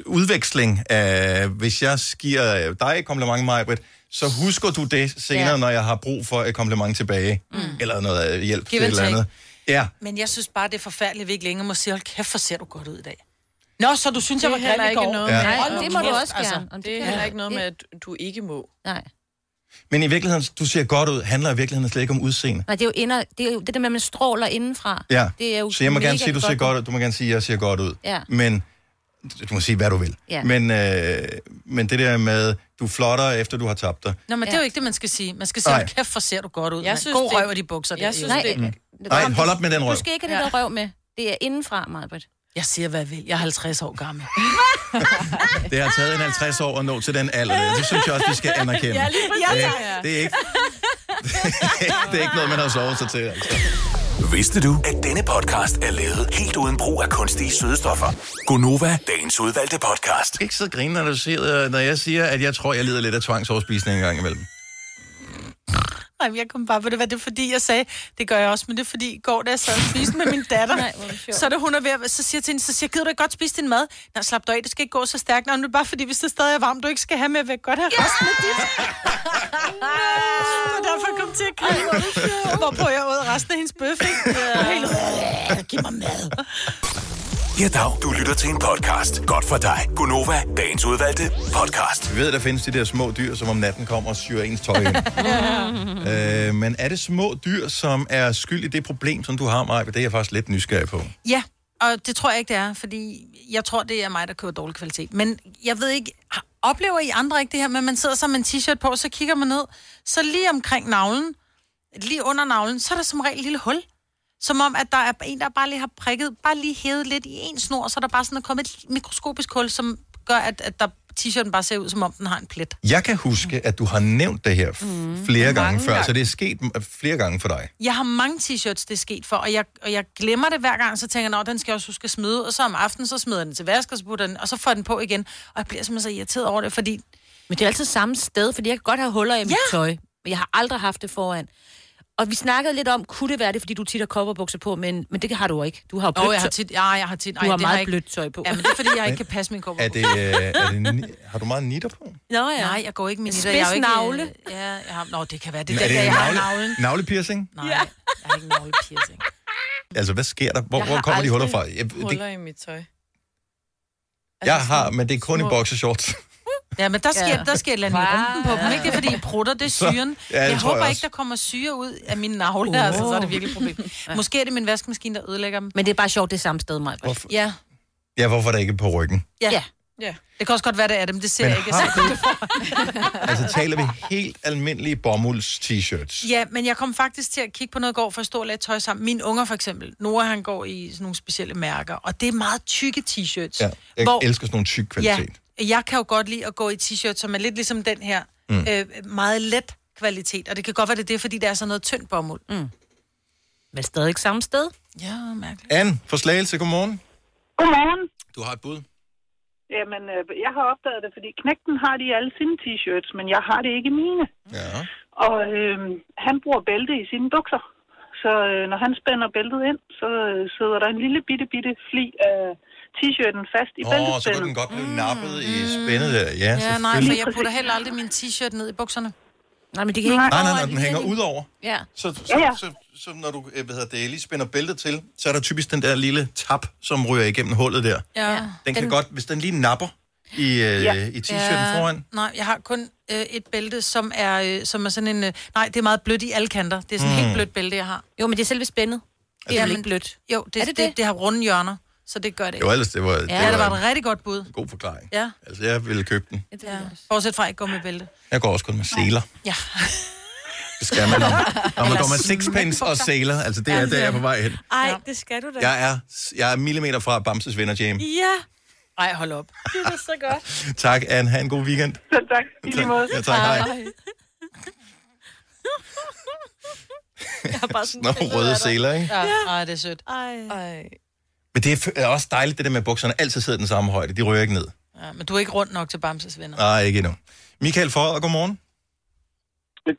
udveksling af, hvis jeg giver dig et kompliment, Majbrit, så husker du det senere, Ja. når jeg har brug for et kompliment tilbage, mm. eller noget hjælp Give til et eller andet. Ja, Men jeg synes bare, det er forfærdeligt, at vi ikke længere må sige, hold kæft, hvor ser du godt ud i dag. Nå, så du synes, Det jeg er var grim i ikke går? noget Ja. Nej, at det må du kæft, også gerne. Om Det er kan- heller ikke noget det- med, at du ikke må. Nej. men i virkeligheden, du ser godt ud, handler i virkeligheden slet ikke om udseende. Nej, det er jo, inder, det, er jo det der med, at man stråler indenfra. Ja, Det er jo så jeg må gerne sige, at du ser godt ud. Du må gerne sige, at jeg ser godt ud. Ja. Men du må sige, hvad du vil. Ja. Men, øh, men det der med, du er flottere, efter du har tabt dig. Nå, men det er jo ikke det, man skal sige. Man skal sige, Nej. hold kæft, hvor ser du godt ud. Jeg synes, God det- røv af de bukser jeg der. synes, jo. det- Mm. Nej, hold op med den røv. Du skal ikke have det der røv med. Det er indenfra, Marbet. Jeg siger, hvad jeg vil. Jeg er 50 år gammel. Det har taget en 50 år at nå til den alder. der. Det synes jeg også, vi skal anerkende. Ja, lige det, er ikke, det er ikke noget, man har sovet sig til. Altså. Vidste du, at denne podcast er lavet helt uden brug af kunstige sødestoffer? Gonova, dagens udvalgte podcast. Ikke så grine, når, du siger, når jeg siger, at jeg tror, jeg lider lidt af tvangsoverspisning en gang imellem. Nej, jeg kom bare på det, hvad det fordi, jeg sagde, det gør jeg også, men det er fordi, i går, da jeg sad og spiste med min datter, Nej, er så er det hun er ved at, så siger jeg til hende, så siger gider du ikke godt spise din mad? Nej, slap dig af, det skal ikke gå så stærkt. Nej, det er bare fordi, hvis det stadig er varmt, du ikke skal have med, vil jeg godt have resten af dit. var derfor, kom til at grine. Hvorpå jeg åd resten af hendes bøf, ikke? Og helt, "Øh, Giv mig mad. Ja, dag. Du lytter til en podcast. Godt for dig. Gonova, dagens udvalgte podcast. Vi ved, at der findes de der små dyr, som om natten kommer og syrer ens tøj ind. øh, men er det små dyr, som er skyld i det problem, som du har, Maja? Det er jeg faktisk lidt nysgerrig på. Ja, og det tror jeg ikke, det er, fordi jeg tror, det er mig, der køber dårlig kvalitet. Men jeg ved ikke, oplever I andre ikke det her med, at man sidder så med en t-shirt på, så kigger man ned, så lige omkring navlen, lige under navlen, så er der som regel et lille hul. Som om, at der er en, der bare lige har prikket, bare lige hævet lidt i en snor, så er der bare sådan er kommet et mikroskopisk hul, som gør, at, at der, t-shirten bare ser ud, som om den har en plet. Jeg kan huske, at du har nævnt det her mm. flere gange Mange før, gange. så det er sket flere gange for dig. Jeg har mange t-shirts, det er sket for, og jeg, og jeg glemmer det hver gang, så tænker jeg, at den skal jeg også huske at smide, og så om aftenen, så smider jeg den til vask, og så den, og så får den på igen, og jeg bliver simpelthen så irriteret over det, fordi... Men det er altid samme sted, fordi jeg kan godt have huller i mit ja. tøj, men jeg har aldrig haft det foran. Og vi snakkede lidt om, kunne det være det, fordi du tit har coverbukser på, men, men det har du ikke. Du har jo blødt Åh, jeg har tit, ja, jeg har tit, Du har det meget jeg ikke- blødt tøj på. Ja, men det er fordi, jeg ikke kan passe min kobber. Er det, øh, er det, ni- har du meget nitter på? Nå ja. Nej, jeg går ikke med Spids nitter. Er jo ikke, navle. øh, Ja, jeg har, nå, det kan være. Det Men er det der, jeg har navle- navlen. Navlepiercing? Nej, jeg har ikke navlepiercing. Altså, hvad sker der? Hvor, hvor har kommer de huller fra? Jeg, det, Huller i mit tøj. jeg har, men det er kun i små- boxershorts. Ja, men der sker, Ja. der sker et eller andet i rumpen på dem, ikke? Det er fordi, jeg prutter, det er Så- syren. Ja, det jeg håber jeg ikke, der kommer syre ud af mine navle, Åh. altså, så er det virkelig et problem. Måske er det min vaskemaskine, der ødelægger dem. Men det er bare sjovt, det samme sted, mig. Hvorfor? Ja, Ja, hvorfor er det ikke på ryggen? ja. Ja. ja. Det kan også godt være, det er dem. Det ser Men jeg ikke. har for. Altså, taler vi helt almindelige bomulds-t-shirts? Ja, men jeg kom faktisk til at kigge på noget i går for at stå og lade tøj sammen. Mine unger for eksempel. Noah, han går i sådan nogle specielle mærker, og det er meget tykke t-shirts. Ja, jeg hvor, elsker sådan nogle tyk kvalitet. Ja, jeg kan jo godt lide at gå i t-shirt, som er lidt ligesom den her. Mm. Øh, meget let kvalitet, og det kan godt være, det er det, fordi der er sådan noget tyndt bomuld. Mm. Men stadig ikke samme sted. Ja, mærkeligt. Anne, for Slagelse, godmorgen. Godmorgen. Du har et bud. Jamen, øh, jeg har opdaget det, fordi knægten har de alle sine t-shirts, men jeg har det ikke i mine. Ja. Og øh, han bruger bælte i sine bukser. Så øh, når han spænder bæltet ind, så øh, sidder der en lille bitte, bitte fli af t-shirten fast i Åh, oh, så kunne den godt blive nappet i spændet der. Ja, Ja, nej, for jeg putter heller aldrig min t-shirt ned i bukserne. Nej, men det kan ikke... Nej, nej, nej, den hænger ud over. Ja. Så, så, Ja, ja. så, så, så når du øh, hvad hedder det, lige spænder bæltet til, så er der typisk den der lille tap, som ryger igennem hullet der. Ja. Den kan godt, hvis den lige napper i, øh, Ja. i t-shirten foran. Nej, jeg har kun øh, et bælte, som er, øh, som er sådan en... Øh, nej, det er meget blødt i alle kanter. Det er sådan Mm. mm. helt blødt bælte, jeg har. Jo, men det er selve spændet. Det er ikke blødt. Jo, det, Er er det det, det? det, det har runde hjørner, så det gør det Det ikke. var ellers, det var, det Ja, det var var et rigtig godt bud. en god forklaring. Ja. Altså, jeg ville købe den. ja. Bortset fra, at jeg ikke går med bælte. Jeg går også kun med seler. Ja. Det skal man, når, når man går med sixpence og seler. Altså, det er der, jeg er på vej hen. Ej, det skal du da. Jeg er, jeg er millimeter fra Bamses venner, James. Ja. Ej, hold op. Det er så godt. Tak, Anne. Ha' en god weekend. Så tak, i lige måde. Ja, tak. Hej. Jeg har bare sådan Nogle røde seler, ikke? Ja, Ej, det er sødt. Ej. Ej. Men det er også dejligt, det der med at bukserne altid sidder den samme højde. De ryger ikke ned. Ja, men du er ikke rundt nok til Bamses venner. Nej, ikke endnu. Michael Forder, godmorgen.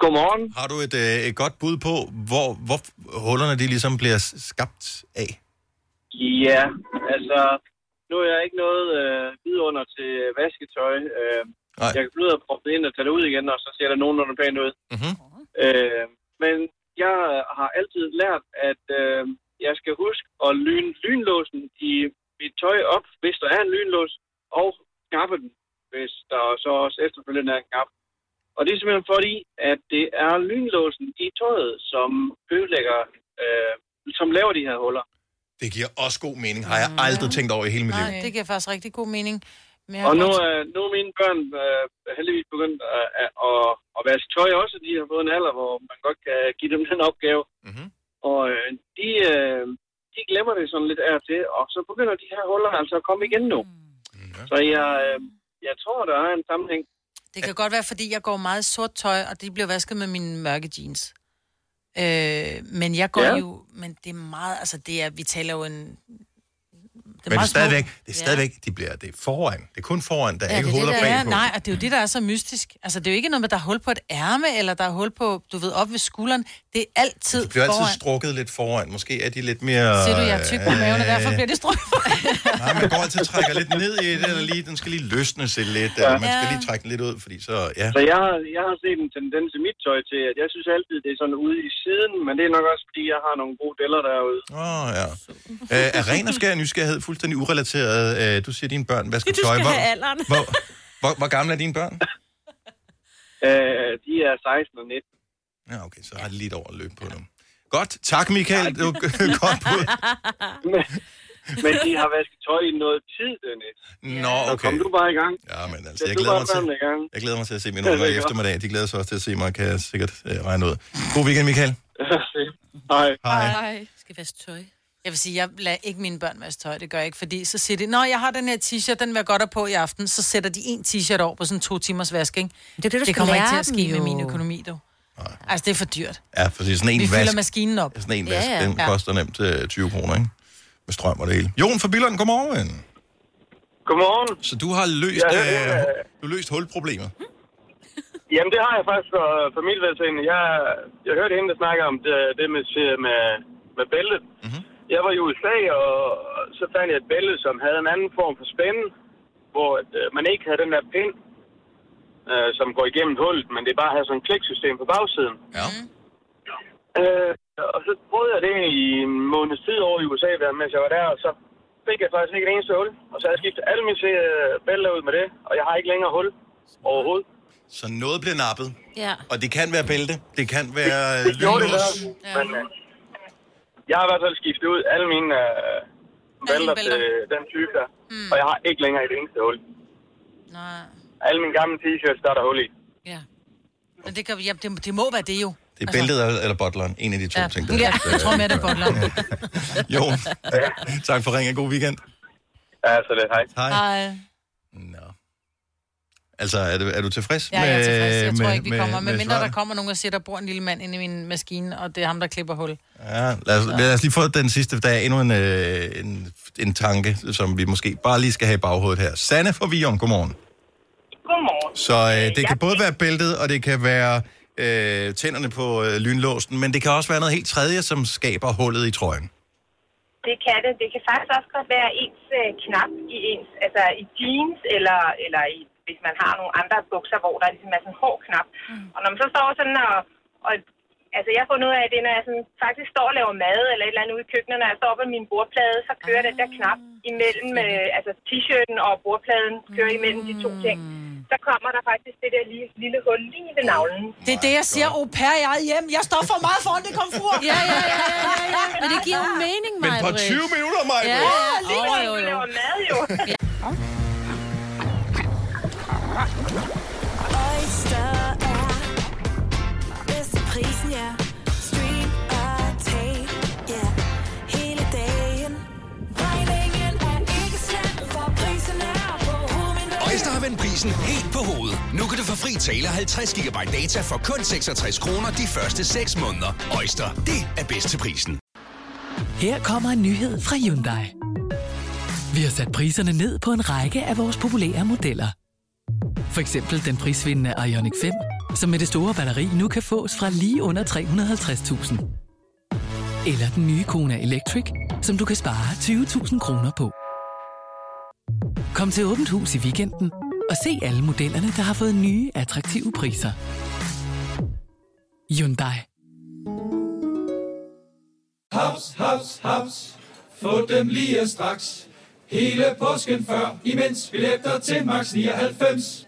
Godmorgen. Har du et, øh, et godt bud på, hvor, hvor hullerne de ligesom bliver skabt af? Ja, altså, nu er jeg ikke noget øh, vidunder til vasketøj. Øh, Nej. jeg kan blive og proppe det ind og tage det ud igen, og så ser det nogenlunde pænt ud. Mm-hmm. Øh, men jeg har altid lært, at øh, jeg skal huske at lyne lynlåsen i mit tøj op, hvis der er en lynlås, og knappe den, hvis der så også efterfølgende er en knap. Og det er simpelthen fordi, at det er lynlåsen i tøjet, som ødelægger, øh, som laver de her huller. Det giver også god mening. Har jeg aldrig tænkt over i hele mit liv. Nej, det giver faktisk rigtig god mening. Men Og nu, godt- er, nu er mine børn øh, heldigvis begyndt at, at, at, at vaske tøj også. De har fået en alder, hvor man godt kan give dem den opgave. Mm-hmm. Og øh, de, øh, de glemmer det sådan lidt af og til, og så begynder de her huller altså at komme igen nu. Mm, Så jeg, øh, jeg tror, der er en sammenhæng. Det kan godt være, fordi jeg går meget sort tøj, og det bliver vasket med mine mørke jeans. Øh, men jeg går ja. jo, men det er meget, altså det er, vi taler jo en... Det Men det er stadigvæk, det er stadigvæk, de bliver, det er foran. Det er kun foran, der er ikke hoved og det, bag der er. på. Nej, og det er jo det, der er så mystisk. Altså, det er jo ikke noget med, der er hul på et ærme, eller der er hul på, du ved, op ved skulderen. Det er altid De bliver altid foran. strukket lidt foran. Måske er de lidt mere... Ser du, jeg er tyk på maven, og derfor øh, bliver det strukket. Nej, man går altid og trækker lidt ned i det, eller lige, den skal lige løsne sig lidt, ja. eller man skal lige trække den lidt ud, fordi så, ja. Så jeg, har- jeg har set en tendens i mit tøj til, at jeg synes altid, det er sådan ude i siden, men det er nok også, fordi jeg har nogle gode deller derude. Åh, oh, ja. Øh, er ren og skær nysgerrighed fuldstændig urelateret? Øh, du siger, dine børn vasker Du tøj. skal Hvor, have alderen. hvor, hvor, hvor gamle er dine børn? Øh, de er 16 og 19. Ja, okay, så har de lidt over at løbe på nu. Godt, tak Michael. Det var godt bud. men, men de har vasket tøj i noget tid, Dennis. Nå, Så okay. kom du bare i gang. Ja, men altså, jeg du glæder mig til, jeg glæder mig til at se mine unger i er eftermiddag. De glæder sig også til at se mig, kan jeg sikkert øh, regne ud. God weekend, Michael. Hej. Hej. Skal vaske tøj. Jeg vil sige, jeg lader ikke mine børn vaske tøj, det gør jeg ikke, fordi så siger de, Nå, jeg har den her t-shirt, den vil jeg godt have på i aften, så sætter de en t-shirt over på sådan to timers vask, ikke? Det er det, du det skal kommer ikke til at ske dem med min økonomi, du. Altså, det er for dyrt. Ja, for sådan en Vi vask, fylder maskinen op. sådan en Ja, vask, ja. den Ja. koster nemt øh, 20 kroner, ikke? Med strøm og det hele. Jon fra Billund, godmorgen. Godmorgen. Så du har løst, Ja, ja, ja, ja. øh, du har løst hulproblemet. Jamen, det har jeg faktisk for, vedtagende. Jeg, jeg hørte hende, der snakker om det, det med, med, med bæltet. Mm-hmm. Jeg var i USA, og så fandt jeg et bælte, som havde en anden form for spænde, hvor at, øh, man ikke havde den der pind, øh, som går igennem hullet, men det bare havde sådan et kliksystem på bagsiden. Ja. Øh, og så prøvede jeg det i en måneds tid over i USA, der, mens jeg var der, og så fik jeg faktisk ikke et eneste hul. Og så har jeg skiftet alle mine øh, bælter ud med det, og jeg har ikke længere hul overhovedet. Så noget bliver nappet, Ja. og det kan være bælte, det kan være Det gjorde det lynlås. der, men øh, jeg har i hvert fald skiftet ud alle mine øh, bælter til den type der, mm. og jeg har ikke længere et eneste hul. Nej. Alle mine gamle t-shirts, der er der hul i. Men det, kan, ja, det, det må være det jo. Det er bæltet eller, eller butleren, en af de to Ja. ting. Ja, jeg tror mere, det er butleren. Jon, tak for ringen. God weekend. Ja, så det. Hej. Hej. Hej. Altså, er du, er du tilfreds Ja, jeg er tilfreds. Jeg tror med- ikke, vi med- kommer. med Men mindre der kommer nogen og siger, der bor en lille mand inde i min maskine, og det er ham, der klipper hul. Ja, lad os, lad os lige få den sidste. Der er endnu en, øh, en, en tanke, som vi måske bare lige skal have i baghovedet her. Sanne fra Vion, godmorgen. Godmorgen. Så øh, det kan både være bæltet, og det kan være øh, tænderne på øh, lynlåsen, men det kan også være noget helt tredje, som skaber hullet i trøjen. Det kan det. Det kan faktisk også godt være ens øh, knap i ens, altså i jeans, eller, eller i, hvis man har nogle andre bukser, hvor der ligesom er sådan en hård knap. Mm. Og når man så står sådan og, og altså jeg fundet ud af, at det, når jeg sådan, faktisk står og laver mad, eller et eller andet ude i køkkenet, når jeg står på min bordplade, så kører den der knap imellem, øh, altså t-shirten og bordpladen kører imellem de to ting. Så kommer der faktisk det der lille, lille hul lige ved navlen. Det er det, jeg siger, au pair i eget hjem. Jeg står for meget foran det komfur. Ja, ja, ja, ja, ja, ja. Men det giver jo mening, Men på Maj-Brit. 20 minutter, Maja. Ja, Ja, lige oh, jo, jo, jo. laver mad jo. Oyster er bedst til prisen, ja. Stream og tag, ja. Hele dagen. Regningen er ikke slem, for prisen er på hovedet. Øjster har vendt prisen helt på hovedet. Nu kan du få fri tale 50 GB data for kun 66 kroner de første 6 måneder. Øjster, det er bedst til prisen. Her kommer en nyhed fra Hyundai. Vi har sat priserne ned på en række af vores populære modeller. For eksempel den prisvindende Ioniq 5, som med det store batteri nu kan fås fra lige under 350.000. Eller den nye Kona Electric, som du kan spare 20.000 kroner på. Kom til Åbent Hus i weekenden og se alle modellerne, der har fået nye, attraktive priser. Hyundai. Haps, haps, haps. Få dem lige straks. Hele påsken før, imens billetter til max 99.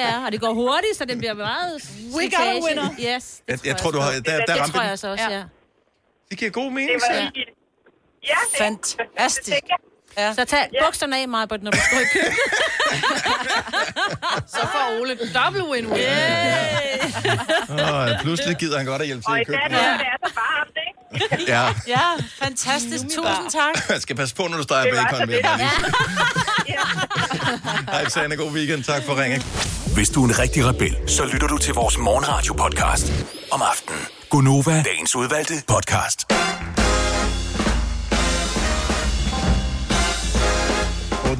Ja, ja, og det går hurtigt, så det bliver meget... We got a winner. Yes. Jeg, jeg tror, du har... Der, der det ramte tror den. jeg så også, ja. Det giver god mening, Det var så. Ja, det- Fantastisk. Ja. Så tag bukserne af, Marbert, når du står i køkkenet. Så får Ole dobbelt win-win. Og pludselig gider han godt at hjælpe til Og i i dag køkkenet. er det bare ham, ikke? Ja. Ja, fantastisk. Tusind tak. Jeg skal passe på, når du steger Det var bacon. så lidt. Hej, Sanne. God weekend. Tak for ringen. Hvis du er en rigtig rebel, så lytter du til vores morgenradio-podcast om aftenen. Gunova, dagens udvalgte podcast.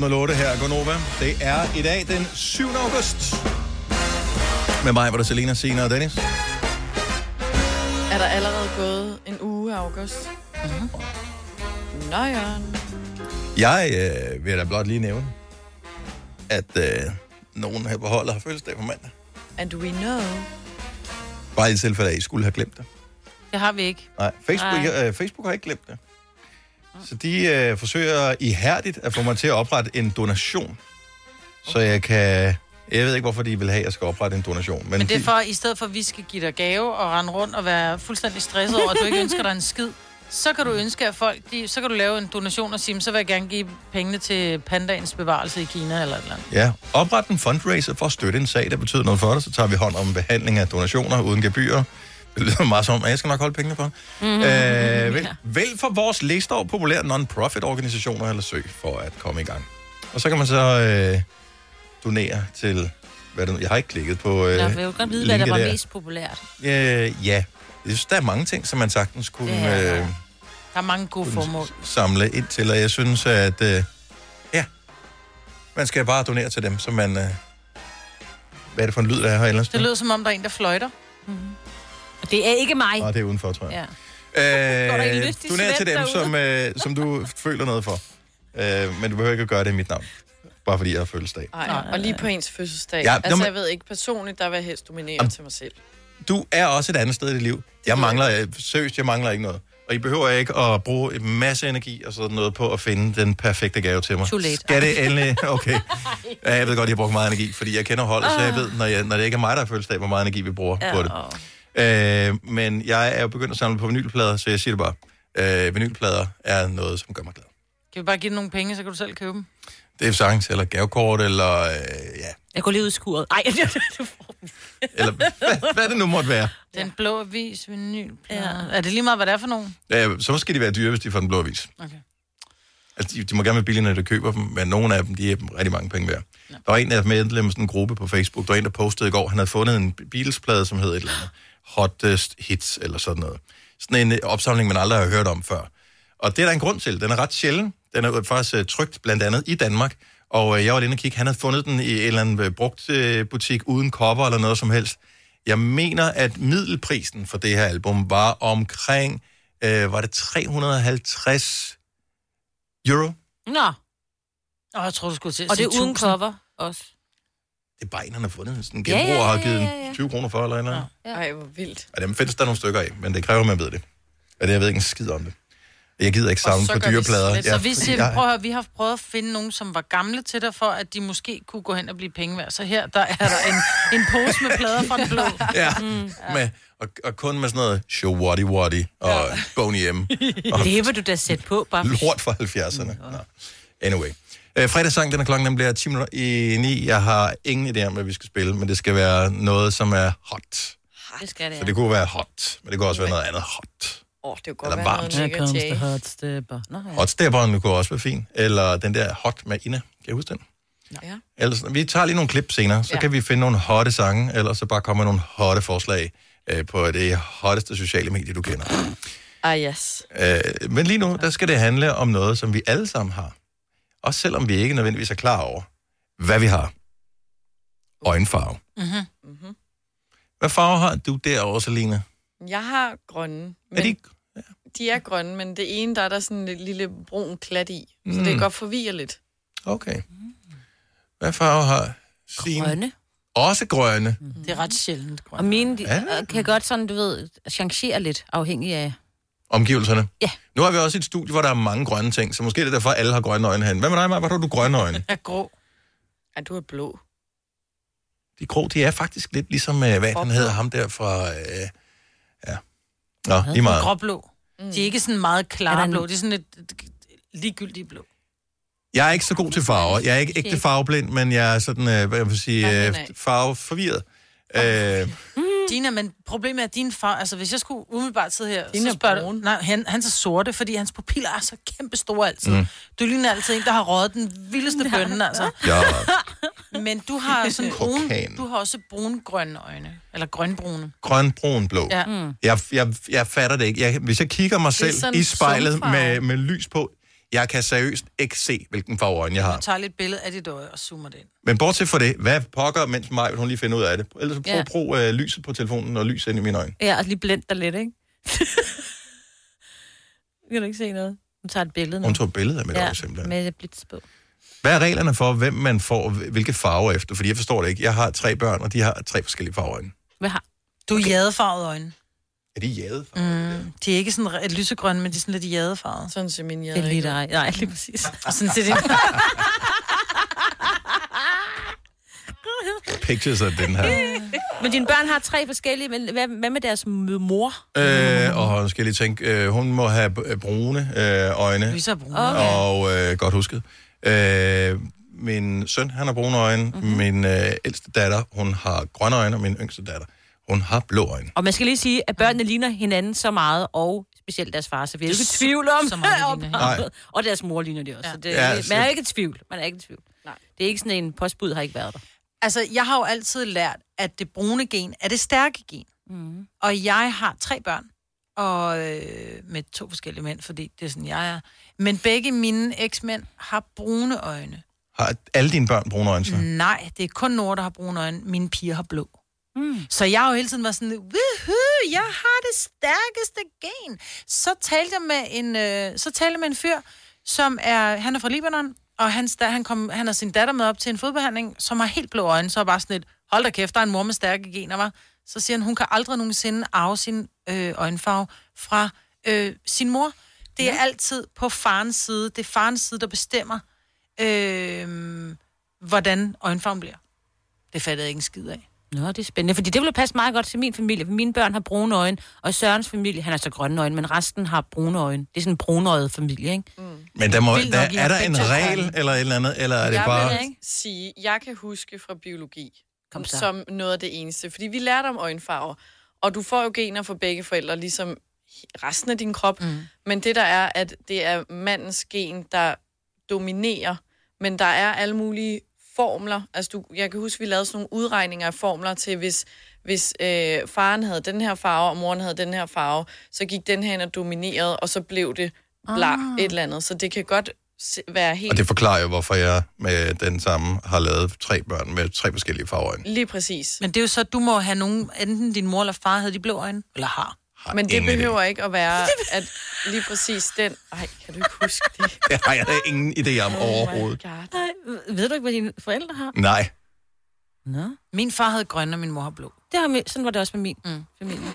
Låte her, Gonova. Det er i dag den 7. august. Med mig var der Selina, Sina og Dennis. Er der allerede gået en uge af august? Mm-hmm. Nå, Jørgen. Jeg øh, vil da blot lige nævne, at øh, nogen her på holdet har fødselsdag på mandag. And we know. Bare i tilfælde af, at I skulle have glemt det. Det har vi ikke. Nej, Facebook, Nej. øh, Facebook har ikke glemt det. Så de øh, forsøger ihærdigt at få mig til at oprette en donation. Så jeg kan... Jeg ved ikke, hvorfor de vil have, at jeg skal oprette en donation. Men, Men det er for, i stedet for, at vi skal give dig gave og rende rundt og være fuldstændig stresset over, at du ikke ønsker dig en skid, så kan du ønske, at folk, de, så kan du lave en donation og sige, så vil jeg gerne give pengene til pandaens bevarelse i Kina eller et eller andet. Ja, opret en fundraiser for at støtte en sag, der betyder noget for dig. Så tager vi hånd om behandling af donationer uden gebyrer. Det lyder meget som, at jeg skal nok holde pengene for. Mm-hmm. Øh, vælg, vælg for vores liste over populære non-profit organisationer eller søg for at komme i gang. Og så kan man så øh, donere til... Hvad det, nu? jeg har ikke klikket på... Øh, Jeg vil jo godt vide, hvad der var der. mest populært. Øh, ja, jeg synes, der er mange ting, som man sagtens kunne der. øh, Der er mange gode formål. samle ind til, og jeg synes, at øh, ja, man skal bare donere til dem, så man... Øh, hvad er det for en lyd, der er her ellers? Det lyder som om, der er en, der fløjter. Det er ikke mig. Ah, det er udenfor, tror jeg. Ja. Øh, doner til dem, derude? som, øh, som du føler noget for. Øh, men du behøver ikke at gøre det i mit navn. Bare fordi jeg har fødselsdag. Nej, og lige på ens fødselsdag. Ja, Ja, altså, jeg ved ikke personligt, der vil jeg helst dominere Jamen- til mig selv. Du er også et andet sted i dit liv. Jeg mangler, øh, seriøst, jeg mangler ikke noget. Og I behøver ikke at bruge en masse energi og sådan noget på at finde den perfekte gave til mig. Too late. Skal det endelig? Okay. Ja, jeg ved godt, jeg brugt meget energi, fordi jeg kender holdet, så jeg ved, når, jeg, når det ikke er mig, der har fødselsdag, hvor meget energi vi bruger Ja, på det. Øh, men jeg er jo begyndt at samle på vinylplader, så jeg siger det bare. Øh, vinylplader er noget, som gør mig glad. Kan vi bare give dig nogle penge, så kan du selv købe dem? Det er sagtens, eller gavekort, eller øh, ja, Jeg går lige ud i skuret. Ej, du får den. eller hvad, hvad det nu måtte være. Den blå avis, vinyl. Ja. Er det lige meget, hvad det er for nogen? Øh, så skal de være dyre, hvis de får den blå avis. Okay. Altså, de, de må gerne være billige, når de køber dem, men nogle af dem, de er rigtig mange penge værd. Ja. Der var en, af sådan en gruppe på Facebook, der var en, der postede i går, han havde fundet en Beatles-plade, som hed et eller andet Hottest Hits, eller sådan noget. Sådan en opsamling, man aldrig har hørt om før. Og det er der en grund til. Den er ret sjælden. Den er faktisk uh, trygt blandt andet i Danmark. Og uh, jeg var lige inde og kigge, han havde fundet den i en eller anden uh, brugt uh, butik uden cover eller noget som helst. Jeg mener, at middelprisen for det her album var omkring, uh, var det 350 euro? Nå, Åh, jeg tror, du skulle til at og det er uden 1000. cover også. Det er bare en, han har fundet. Sådan en Ja, ja, genbruger ja, har givet ja, ja. 20 kroner for, eller eller andet. Ja. Ej, hvor vildt. Ja, dem findes der nogle stykker af, men det kræver, at man ved det. Og det, jeg ved ikke en skid om det. Jeg gider ikke samle på dyreplader. Så vi siger, jeg, prøv at høre, vi har prøvet at finde nogen, som var gamle til dig, for at de måske kunne gå hen og blive penge værd. Så her, der er der en, en pose med plader fra den blå. Ja, mm. med, og, og kun med sådan noget show waddy waddy og ja. Boney M. Og Det vil du da sætte på, bare. lort fra 70'erne. Nå. Anyway. Øh, fredagssang, den er klokken, den bliver 10 minutter i 9. Jeg har ingen idé om, hvad vi skal spille, men det skal være noget, som er hot. Det skal det, Så det kunne være hot, men det kunne også være noget andet hot. Åh, oh, det kunne Eller godt være varmt. noget Her comes the negativt. hot stepper. Nå, ja. Hotstepperen kunne også være fin. Eller den der hot med Ina. Kan I huske den? Ja. Ellers, vi tager lige nogle klip senere, så Ja. kan vi finde nogle hotte sange, eller så bare komme med nogle hotte forslag øh, på det hotteste sociale medie, du kender. Ah, yes. Øh, men lige nu, der skal det handle om noget, som vi alle sammen har. Også selvom vi ikke nødvendigvis er klar over, hvad vi har. Øjenfarve. Mm-hmm. Hvad farve har du derovre, Selina? Jeg har grønne. Men Er de... de er grønne, men det ene, der er der sådan en lille brun klat i. Så Mm. det kan godt forvirre lidt. Okay. Hvad farve har Signe? Grønne. Også grønne. Det er ret sjældent grønt. Og mine de, Er øh, kan godt sådan, du ved, changere lidt, afhængig af... Omgivelserne. Ja. Nu har vi også et studie, hvor der er mange grønne ting, så måske er det derfor, alle har grønne øjne herinde. Hvad med dig, Maja? Hvor har du grønne øjne? Jeg er grå. Ja, du er blå. De grå, de er faktisk lidt ligesom, øh, hvad han hedder, ham der fra... Øh, ja. Nå, lige meget. Gråblå. Mm. De er ikke sådan meget klare blå. De er sådan lidt ligegyldige blå. Jeg er ikke så god til farver. Jeg er ikke ægte farveblind, men jeg er sådan, øh, hvad jeg vil sige, øh, farveforvirret. Øh, Dina, men problemet er, at din far... Altså, hvis jeg skulle umiddelbart sidde her, Dine så er spørger du... Nej, han, han er så sorte, fordi hans pupiller er så kæmpe store altid. Mm. Mm. Du ligner altid en, der har røget den vildeste bønne, altså. Ja. Men du har sådan brun... Kokan. Du har også brungrønne øjne. Eller grønbrune. grøn, brun, blå. Ja. Mm. Jeg, jeg, jeg fatter det ikke. Jeg, hvis jeg kigger mig selv sådan i spejlet med, med lys på, jeg kan seriøst ikke se, hvilken farve øjne jeg Du har. tager lidt billede af dit øje og zoomer det ind. Men bortset fra det, hvad pokker, mens mig, hun lige finder ud af det. Ellers så prøv, Ja. ja. brug øh, lyset på telefonen og lys ind i mine øjne. Ja, og lige blend dig lidt, ikke? kan du ikke se noget? Hun tager et billede nu. Hun tog et billede af mit ja, øje, simpelthen. med blitz på. Hvad er reglerne for, hvem man får hvilke farver efter? Fordi jeg forstår det ikke. Jeg har tre børn, og de har tre forskellige farveøjne. Hvad har? Du er okay. jadefarvet øjne. Er de jade? Mm. De er ikke sådan et lysegrønne, men de er sådan lidt jadefarvet. Sådan ser min Det er lige dig. Nej, lige præcis. Og sådan ser det. Pictures af den her. Men dine børn har tre forskellige, men hvad, hvad med deres mor? Øh, og nu skal jeg lige tænke, øh, hun må have brune øh, øjne. Lisa er brune. Okay. Og øh, godt husket. Øh, min søn, han har brune øjne. Mhm. Mm-hmm. Min øh, ældste datter, hun har grønne øjne, og min yngste datter, hun har blå øjne. Og man skal lige sige, at børnene ligner hinanden så meget, og specielt deres far, så vi er ikke i tvivl om, Så meget. Og deres mor ligner de også. Ja. Så det, Ja, ja, så- man er ikke i tvivl. Man er ikke i tvivl. Nej. Det er ikke sådan en postbud, har ikke været der. Altså, jeg har jo altid lært, at det brune gen er det stærke gen. Mm. Og jeg har tre børn, og øh, med to forskellige mænd, fordi det er sådan, jeg er. Men begge mine eksmænd har brune øjne. Har alle dine børn brune øjne så? Nej, det er kun Nora, der har brune øjne. Mine piger har blå. Mm. Så jeg har jo hele tiden været sådan, woohoo, jeg har det stærkeste gen. Så talte jeg med en, øh, så talte jeg med en fyr, som er, han er fra Libanon, og hans, da, han, kom, han har sin datter med op til en fodbehandling, som har helt blå øjne, så er bare sådan lidt, hold da kæft, der er en mor med stærke gener, var. Så siger han, hun kan aldrig nogensinde arve sin øh, øjenfarve fra øh, sin mor. Det er ja. altid på farens side. Det er farens side, der bestemmer, øh, hvordan øjenfarven bliver. Det fattede jeg ikke en skid af. Nå, det er spændende, fordi det ville passe meget godt til min familie, for mine børn har brune øjne, og Sørens familie, han har så grønne øjne, men resten har brune øjne. Det er sådan en brunøjet familie, ikke? Mm. Men der må, der, nok, er der en regel eller et eller andet, eller er det jeg bare... vil sige, jeg kan huske fra biologi, Kom så. som noget af det eneste. Fordi vi lærte om øjenfarver, og du får jo gener fra begge forældre, ligesom resten af din krop. Mm. Men det der er, at det er mandens gen, der dominerer, men der er alle mulige formler. Altså, du, jeg kan huske, vi lavede sådan nogle udregninger af formler til, hvis, hvis øh, faren havde den her farve, og moren havde den her farve, så gik den her ind og dominerede, og så blev det bla, Ah. et eller andet. Så det kan godt være helt... Og det forklarer jo, hvorfor jeg med den samme har lavet tre børn med tre forskellige farveøjne. Lige præcis. Men det er jo så, at du må have nogen, enten din mor eller far havde de blå øjne, eller har. Men det ingen idé. behøver ikke at være, at lige præcis den... Ej, kan du ikke huske det? Det har jeg da ingen idé om overhovedet. God. Nej, ved du ikke, hvad dine forældre har? Nej. Nå. Min far havde grønne, og min mor har blå. Det har, min- sådan var det også med min mm. familie.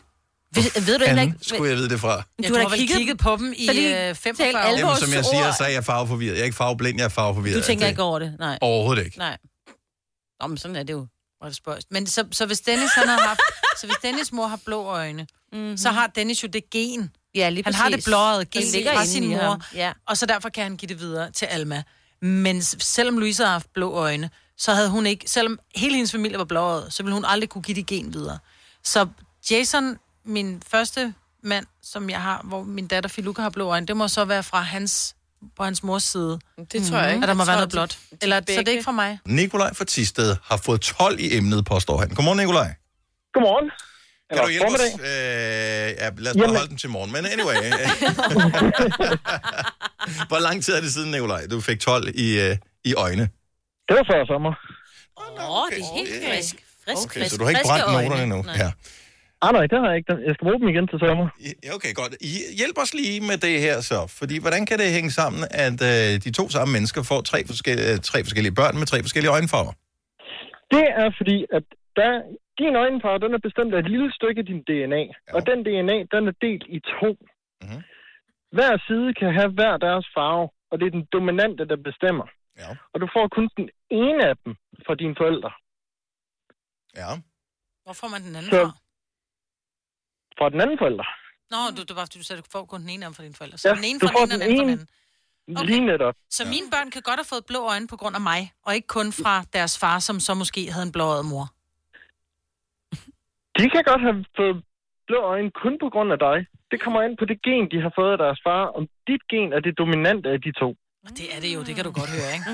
Ved, ved du ikke... skulle jeg vide det fra? Jeg Du har da vel kigget på dem i, Fordi øh, tal 45 år. Jamen, som jeg siger, så er jeg farveforvirret. Jeg er ikke farveblind, jeg er farveforvirret. Du tænker Altså, ikke over det, nej. Overhovedet ikke. Nej. Nå, men sådan er det jo. Er det spøjst. Men så, så hvis Dennis han havde haft, så hvis Dennis mor har blå øjne, mm-hmm. så har Dennis jo det gen. Ja, lige Han har det præcis. blåede gen ligger fra sin mor. Ja. og så derfor kan han give det videre til Alma. Men selvom Louise har haft blå øjne, så havde hun ikke, selvom hele hendes familie var blåøjet, så ville hun aldrig kunne give det gen videre. Så Jason, min første mand, som jeg har, hvor min datter Filuka har blå øjne, det må så være fra hans, på hans mors side. Det tror jeg ikke. At der må Jeg være noget de- blåt. Eller, så det er ikke fra mig. Nikolaj fra Tisted har fået 12 i emnet, påstår han. Godmorgen, Nikolaj. Godmorgen. Kan du hjælpe os? Øh, ja, lad os bare Jamen- holde den til morgen. Men anyway. Hvor lang tid er det siden, Nikolaj, du fik 12 i, øh, i øjne? Det var før sommer. Åh, oh, det er helt frisk. Frisk, Okay, frisk, så du har ikke brændt noterne endnu? Nej. Ja. Ah, nej, det har jeg ikke. Jeg skal bruge dem igen til sommer. Okay, godt. I- Hjælp os lige med det her så. Fordi hvordan kan det hænge sammen, at øh, de to samme mennesker får tre forskellige, tre forskellige børn med tre forskellige øjenfarver? Det er fordi, at der, din øjenfarve, den er bestemt af et lille stykke af din DNA. Ja. Og den DNA, den er delt i to. Mhm. Hver side kan have hver deres farve, og det er den dominante, der bestemmer. Ja. Og du får kun den ene af dem fra dine forældre. Ja. Hvor får man den anden Så- fra? Fra den anden forælder. Nå, du, det var fordi, du sagde, at du får kun den ene om for dine forældre. Så Ja, den ene du fra får den ene, den den anden fra den ene anden. lige netop. Så mine børn kan godt have fået blå øjne på grund af mig, og ikke kun fra deres far, som så måske havde en blåøjet mor. De kan godt have fået blå øjne kun på grund af dig. Det kommer ind på det gen, de har fået af deres far, om dit gen er det dominante af de to. Det er det jo, det kan du godt høre, ikke?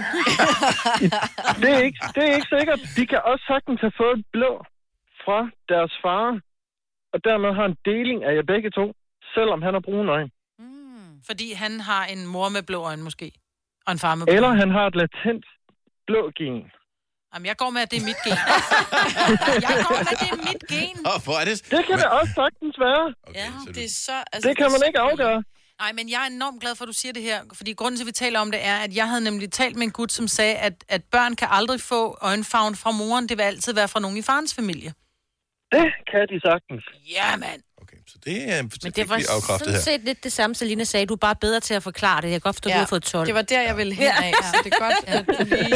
Det er ikke, det er ikke sikkert. De kan også sagtens have fået blå fra deres far, og dermed har en deling af jer begge to, selvom han har brune øjne. Fordi han har en mor med blå øjne måske, og en far med blå Eller han har et latent blå gen. Jamen, jeg går med, at det er mit gen. jeg går med, at det er mit gen. Åh, hvor er det... Det kan det også sagtens være. Okay, ja, det er så... Det kan man ikke afgøre. Nej, men jeg er enormt glad for, at du siger det her, fordi grunden til, at vi taler om det, er, at jeg havde nemlig talt med en gut, som sagde, at, at børn kan aldrig få øjenfarven fra moren. Det vil altid være fra nogen i farens familie. Det kan de sagtens. Ja, mand. Så det er Men det det var sådan her. set lidt det samme, Selina sagde. Du er bare bedre til at forklare det. Jeg kan godt forstå, at Ja, du har fået 12. det var der, jeg ville hen af, så det er godt, at du lige...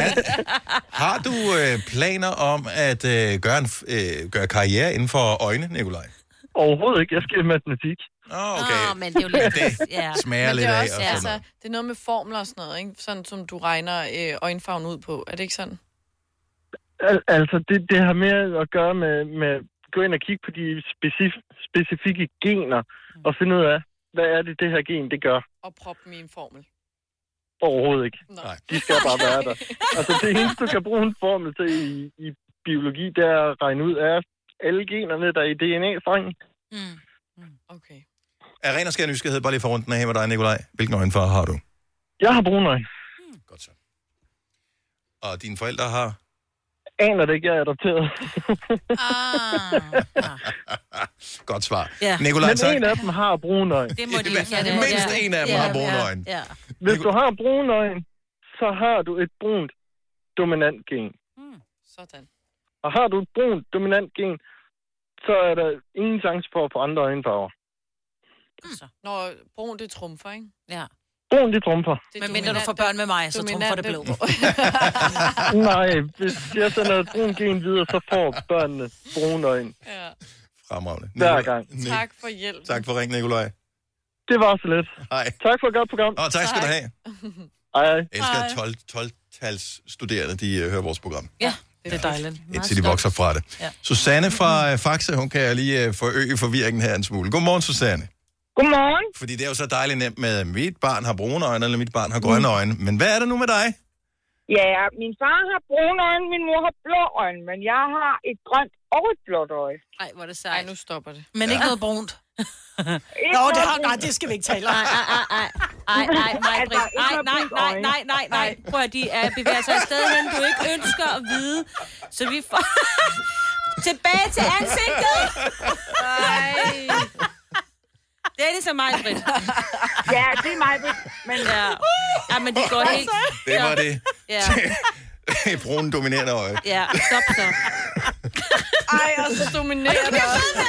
Har du øh, planer om at øh, gøre, en, øh, gøre karriere inden for øjne, Nikolaj? Overhovedet ikke. Jeg skal i matematik. Åh, okay. Nå, men det er jo lidt... Det ja. smager Men lidt det er af. også, og sådan altså, noget. det er noget med formler og sådan noget, ikke? Sådan som du regner øh, øjenfarven ud på. Er det ikke sådan? Al- altså, det, det har mere at gøre med, med gå ind og kigge på de specif- specifikke gener og finde ud af, hvad er det, det her gen, det gør. Og proppe dem i en formel. Overhovedet ikke. Nej. De skal bare være der. Altså, det eneste, du kan bruge en formel til i, i biologi, det er at regne ud af alle generne, der er i DNA-strengen. Okay. Af ren og skær nysgerrighed, bare lige for runden af med dig, Nikolaj. Hvilken øjenfarve har du? Jeg har brune øjne. Og dine forældre har? Aner det ikke, jeg er adopteret. Godt svar. Ja. Nikolaj, Men tak. en af dem har brune øjne. Det må de ikke have. Mindst en af dem har brune øjne. Ja. Hvis du har brune øjne, så har du et brunt dominant gen. Sådan. Og har du et brunt dominant gen, så er der ingen chance for at få andre øjenfarver. Når brun, det trumfer, ikke? Ja. Brun, det trumfer. Men mindre du får børn med mig, så trumfer det blå. Nej, hvis jeg sender et brunt gen videre, så får børnene brune øjne. Ja. Fremragende. Hver gang. Nik- Tak for hjælp. Tak for ring, Nikolaj. Det var så let. Hej. Tak for et godt program. Og tak skal du have. Hej, hej. Jeg elsker, at 12, 12-tals studerende, de uh, hører vores program. Ja, det er dejligt. Indtil de vokser fra det. Ja. Susanne fra uh, Faxe, hun kan lige uh, forøge forvirringen her en smule. Godmorgen, Susanne. Godmorgen. Fordi det er jo så dejligt nemt med, at mit barn har brune øjne, eller mit barn har grønne øjne. Men hvad er det nu med dig? Ja, min far har brune øjne, min mor har blå øjne, men jeg har et grønt og et blåt øje. Ej, hvor er det sejt. Ej, nu stopper det. Men ikke noget brunt. Nå, det har, nej, det skal vi ikke tale om. Ej, ej, ej, ej, ej, nej, Altså, Nej, nej, nej, nej, nej, nej. Prøv at de er bevæger sig et sted hen, du ikke ønsker at vide. Så vi får... Tilbage til ansigtet! Ej. Det er ligesom mig, Britt. Ja, det er mig, men... Ja. ja, men det går helt... Det var det. Ja, Et brune dominerende øje. ja. Stop så. Ej, og så dominerer det også.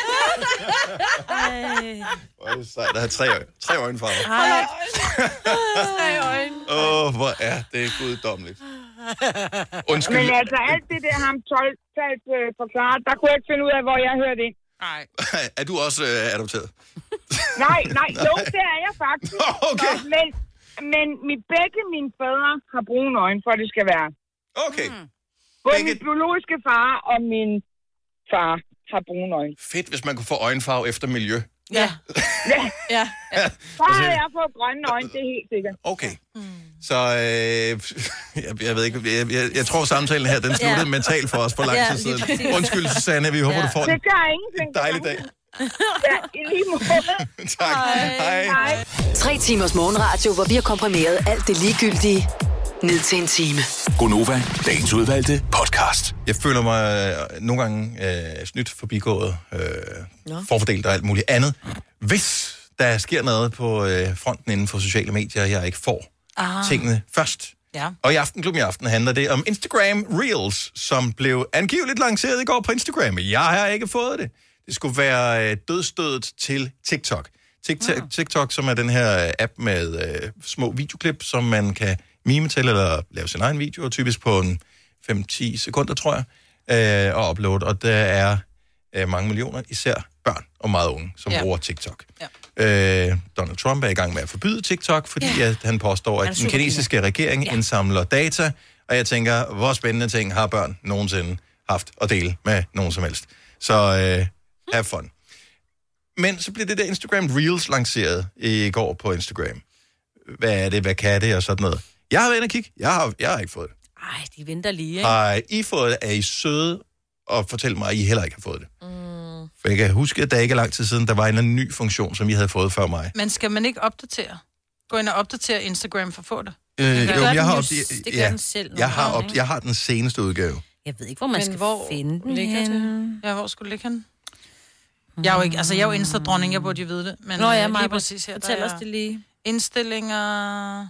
Hvor er det sejt at have tre, øje- tre øjenfarver. Ej. Tre øjne. Åh, oh, hvor er det guddommeligt. Undskyld. Men altså, alt det der ham 12 talt øh, forklaret, der kunne jeg ikke finde ud af, hvor jeg hørte ind. Nej. er du også øh, adopteret? Nej, nej, jo, det er jeg faktisk. Okay. Nå, Men, men mit, begge mine fædre har brune øjne, for det skal være. Okay. Både min biologiske far og min far har brune øjne. Fedt, hvis man kunne få øjenfarve efter miljø. Ja. Ja, ja. så har jeg fået grønne øjne, det er helt sikkert. Okay. Så øh, jeg, jeg ved ikke, jeg, jeg, jeg tror samtalen her, den sluttede Ja. ja. mentalt for os for lang Ja, tid siden. Undskyld, Susanne, vi håber, Ja. du får Det en gør ingenting. dejlig dag. Ja, i lige måde. tak. Hej. Hej. Tre timers morgenradio, hvor vi har komprimeret alt det ligegyldige ned til en time. Gonova, dagens udvalgte podcast. Jeg føler mig øh, nogle gange øh, snydt, forbigået, øh, forfordelt og alt muligt andet. Hvis der sker noget på øh, fronten inden for sociale medier, jeg ikke får Ah. tingene først. Ja. Og i Aftenklubben i aften handler det om Instagram Reels, som blev angiveligt lanceret i går på Instagram. Jeg har ikke fået det. Det skulle være øh, dødstødet til TikTok. TikTok, Ah. TikTok, som er den her øh, app med øh, små videoklip, som man kan mime til, eller lave sin egen video, typisk på en 5-10 sekunder, tror jeg, øh, og upload. Og der er øh, mange millioner, især børn og meget unge, som Ja. bruger TikTok. Ja. Øh, Donald Trump er i gang med at forbyde TikTok, fordi ja. at han påstår, Han at den kinesiske regering ja. indsamler data, og jeg tænker, hvor spændende ting har børn nogensinde haft at dele med nogen som helst. Så øh, have fun. Men så blev det der Instagram Reels lanceret i går på Instagram. Hvad er det, hvad kan det og sådan noget. Jeg har været inde og kigge. Jeg har, jeg har ikke fået det. Ej, de venter lige, ikke? Har I fået det? Er I søde? Og fortæl mig, at I heller ikke har fået det. Mm. For jeg kan huske, at der ikke er lang tid siden, der var en eller anden ny funktion, som I havde fået før mig. Men skal man ikke opdatere? Gå ind og opdatere Instagram for at få det. Øh, Det jo, jeg den har, op, det gør ja, den selv jeg har, gange, op, jeg har den seneste udgave. Jeg ved ikke, hvor man Men skal hvor finde den ligger. Ja, hvor skulle det ligge henne? Jeg er jo ikke, altså jeg er jo Insta-dronning, jeg burde jo vide det. Men Nå ja, øh, Maja, lige præcis her, fortæl os det lige. Indstillinger...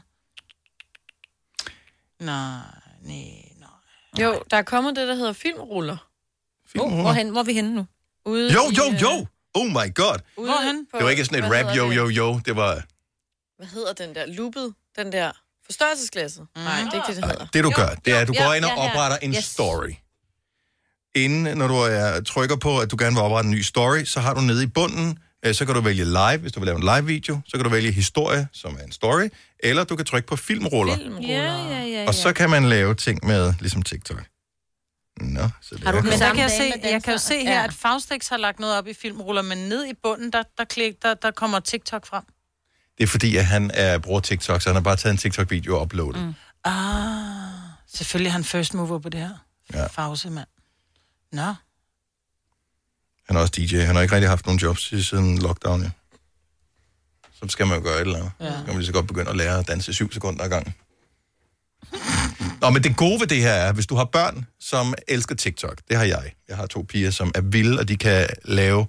Nej, nej. Jo, der er kommet det, der hedder filmruller. Filmruller? Oh, hvorhen, hvor er vi henne nu? Ude Jo, i, jo, øh, jo! Oh my god! Ude Hvorhen? på- Det var ikke sådan et rap, jo, jo, jo. Det var Hvad hedder den der? Loopet? Den der forstørrelsesglasset? Mm. Nej, det er ikke det, det hedder. det, du gør. Det er, at du jo, går ind og ja, ja. opretter en Yes. story. Inden, når du er, trykker på, at du gerne vil oprette en ny story, så har du nede i bunden, øh, så kan du vælge live, hvis du vil lave en live-video. Så kan du vælge historie, som er en story. Eller du kan trykke på filmruller. Ja, ja, ja. Og så kan man lave ting med, ligesom TikTok. Nå, så det Har du er men der kan jeg, se, jeg kan jo se her, Ja. at Faustix har lagt noget op i filmruller, men ned i bunden, der, der, klik, der, der kommer TikTok frem. Det er fordi, at han er, bruger TikTok, så han har bare taget en TikTok-video og uploadet. Mm. Ah, selvfølgelig er han first mover på det her. Ja. Fause, mand. Nå. Han er også DJ. Han har ikke rigtig haft nogen jobs siden lockdown, ja. Så skal man jo gøre et eller andet. Ja. Så kan man lige så godt begynde at lære at danse syv sekunder ad gangen. Nå, men det gode ved det her er, hvis du har børn, som elsker TikTok, det har jeg. Jeg har to piger, som er vilde, og de kan lave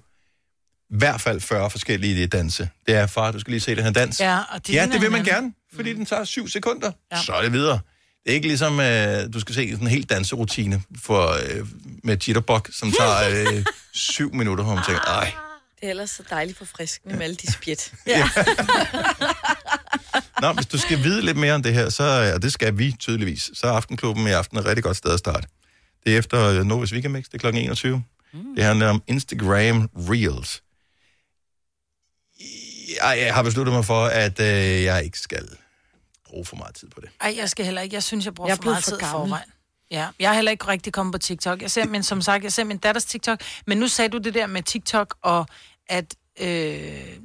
i hvert fald 40 forskellige danse. Det er, far, du skal lige se den her dans. Ja, og de ja det vil man gerne, fordi den tager syv sekunder. Ja. Så er det videre. Det er ikke ligesom, øh, du skal se sådan en helt danserutine for, øh, med jitterbug, som tager øh, syv minutter, hvor man tænker, ej, Det er ellers så dejligt forfriskende med alle de spjæt. Nå, hvis du skal vide lidt mere om det her, så, og det skal vi tydeligvis, så er Aftenklubben i aften et rigtig godt sted at starte. Det er efter øh, Novas Weekend Mix, det er kl. 21. Mm. Det handler om Instagram Reels. Jeg, jeg har besluttet mig for, at øh, jeg ikke skal bruge for meget tid på det. Ej, jeg skal heller ikke. Jeg synes, jeg bruger Jeg er for meget for tid gammel. forvejen. Ja, jeg har heller ikke rigtig kommet på TikTok. Jeg ser, men som sagt, jeg ser min datters TikTok. Men nu sagde du det der med TikTok, og at, øh,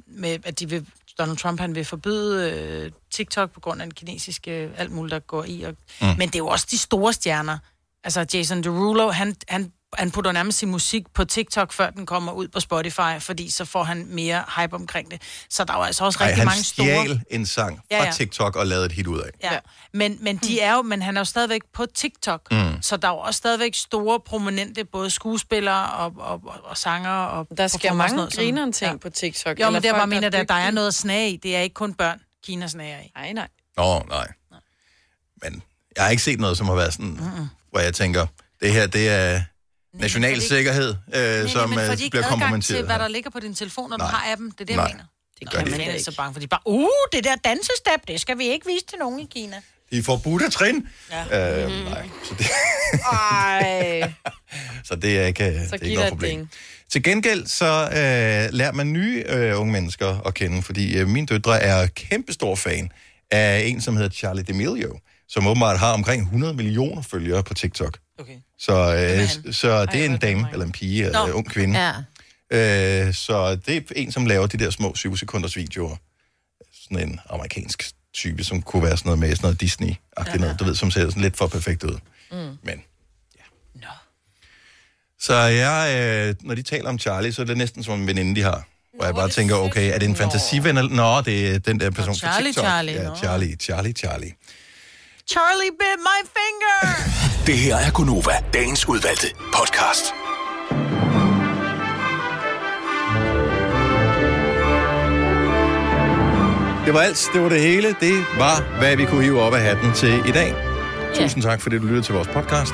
med, at de vil, Donald Trump han vil forbyde øh, TikTok på grund af den kinesiske alt muligt, der går i. Og, mm. Men det er jo også de store stjerner. Altså Jason Derulo, han, han, han putter nærmest sin musik på TikTok, før den kommer ud på Spotify, fordi så får han mere hype omkring det. Så der er jo altså også Ej, rigtig han mange store... stjal en sang fra Ja, ja, ja. ja. TikTok og lavede et hit ud af. Ja, men, men de er jo, men han er jo stadigvæk på TikTok, Mm. så der er jo også stadigvæk store, prominente, både skuespillere og, og, og, og sanger og Der sker mange noget, grineren ting på TikTok. Jo, men det er bare mener, er at der er noget snag i. Det er ikke kun børn, Kina snager i. Nej, nej. Nå, nej. Men jeg har ikke set noget, som har været sådan, mm. hvor jeg tænker, det her, det er national fordi- sikkerhed, øh, som men øh, bliver kompromitteret. til, hvad der ligger på din telefon, når Nej. du har appen? Det er det, Nej. jeg mener. Det gør de man ikke. er så bange, for de er bare, uh, det der dansestep, det skal vi ikke vise til nogen i Kina. De får budt af trin. Ja. Øh, nej, så det, Ej. så det er ikke, det Så er giv ikke noget et problem. ding. Til gengæld så øh, lærer man nye øh, unge mennesker at kende, fordi øh, min døtre er kæmpestor fan af en, som hedder Charlie D'Amelio, som åbenbart har omkring 100 millioner følgere på TikTok. Okay. Så, øh, så det er en dame, eller en pige, eller en ung kvinde. Ja. Øh, så det er en, som laver de der små 7 sekunders videoer. Sådan en amerikansk type, som kunne være sådan noget med sådan noget Disney-agtigt noget, du ved, som ser sådan lidt for perfekt ud. Mm. Men, ja. Så jeg, øh, når de taler om Charlie, så er det næsten som en veninde, de har. Hvor jeg bare tænker, okay, er det en fantasiven? Eller? Nå, det er den der person fra Charlie, TikTok. Charlie, Ja, nå. Charlie, Charlie, Charlie. Charlie bit my finger! Det her er Gunova, dagens udvalgte podcast. Det var alt, det var det hele. Det var, hvad vi kunne hive op af hatten til i dag. Tusind tak, fordi du lyttede til vores podcast.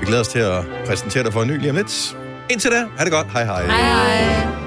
Vi glæder os til at præsentere dig for en ny lige om lidt. Indtil da, ha' det godt. Hej hej. Hej hej.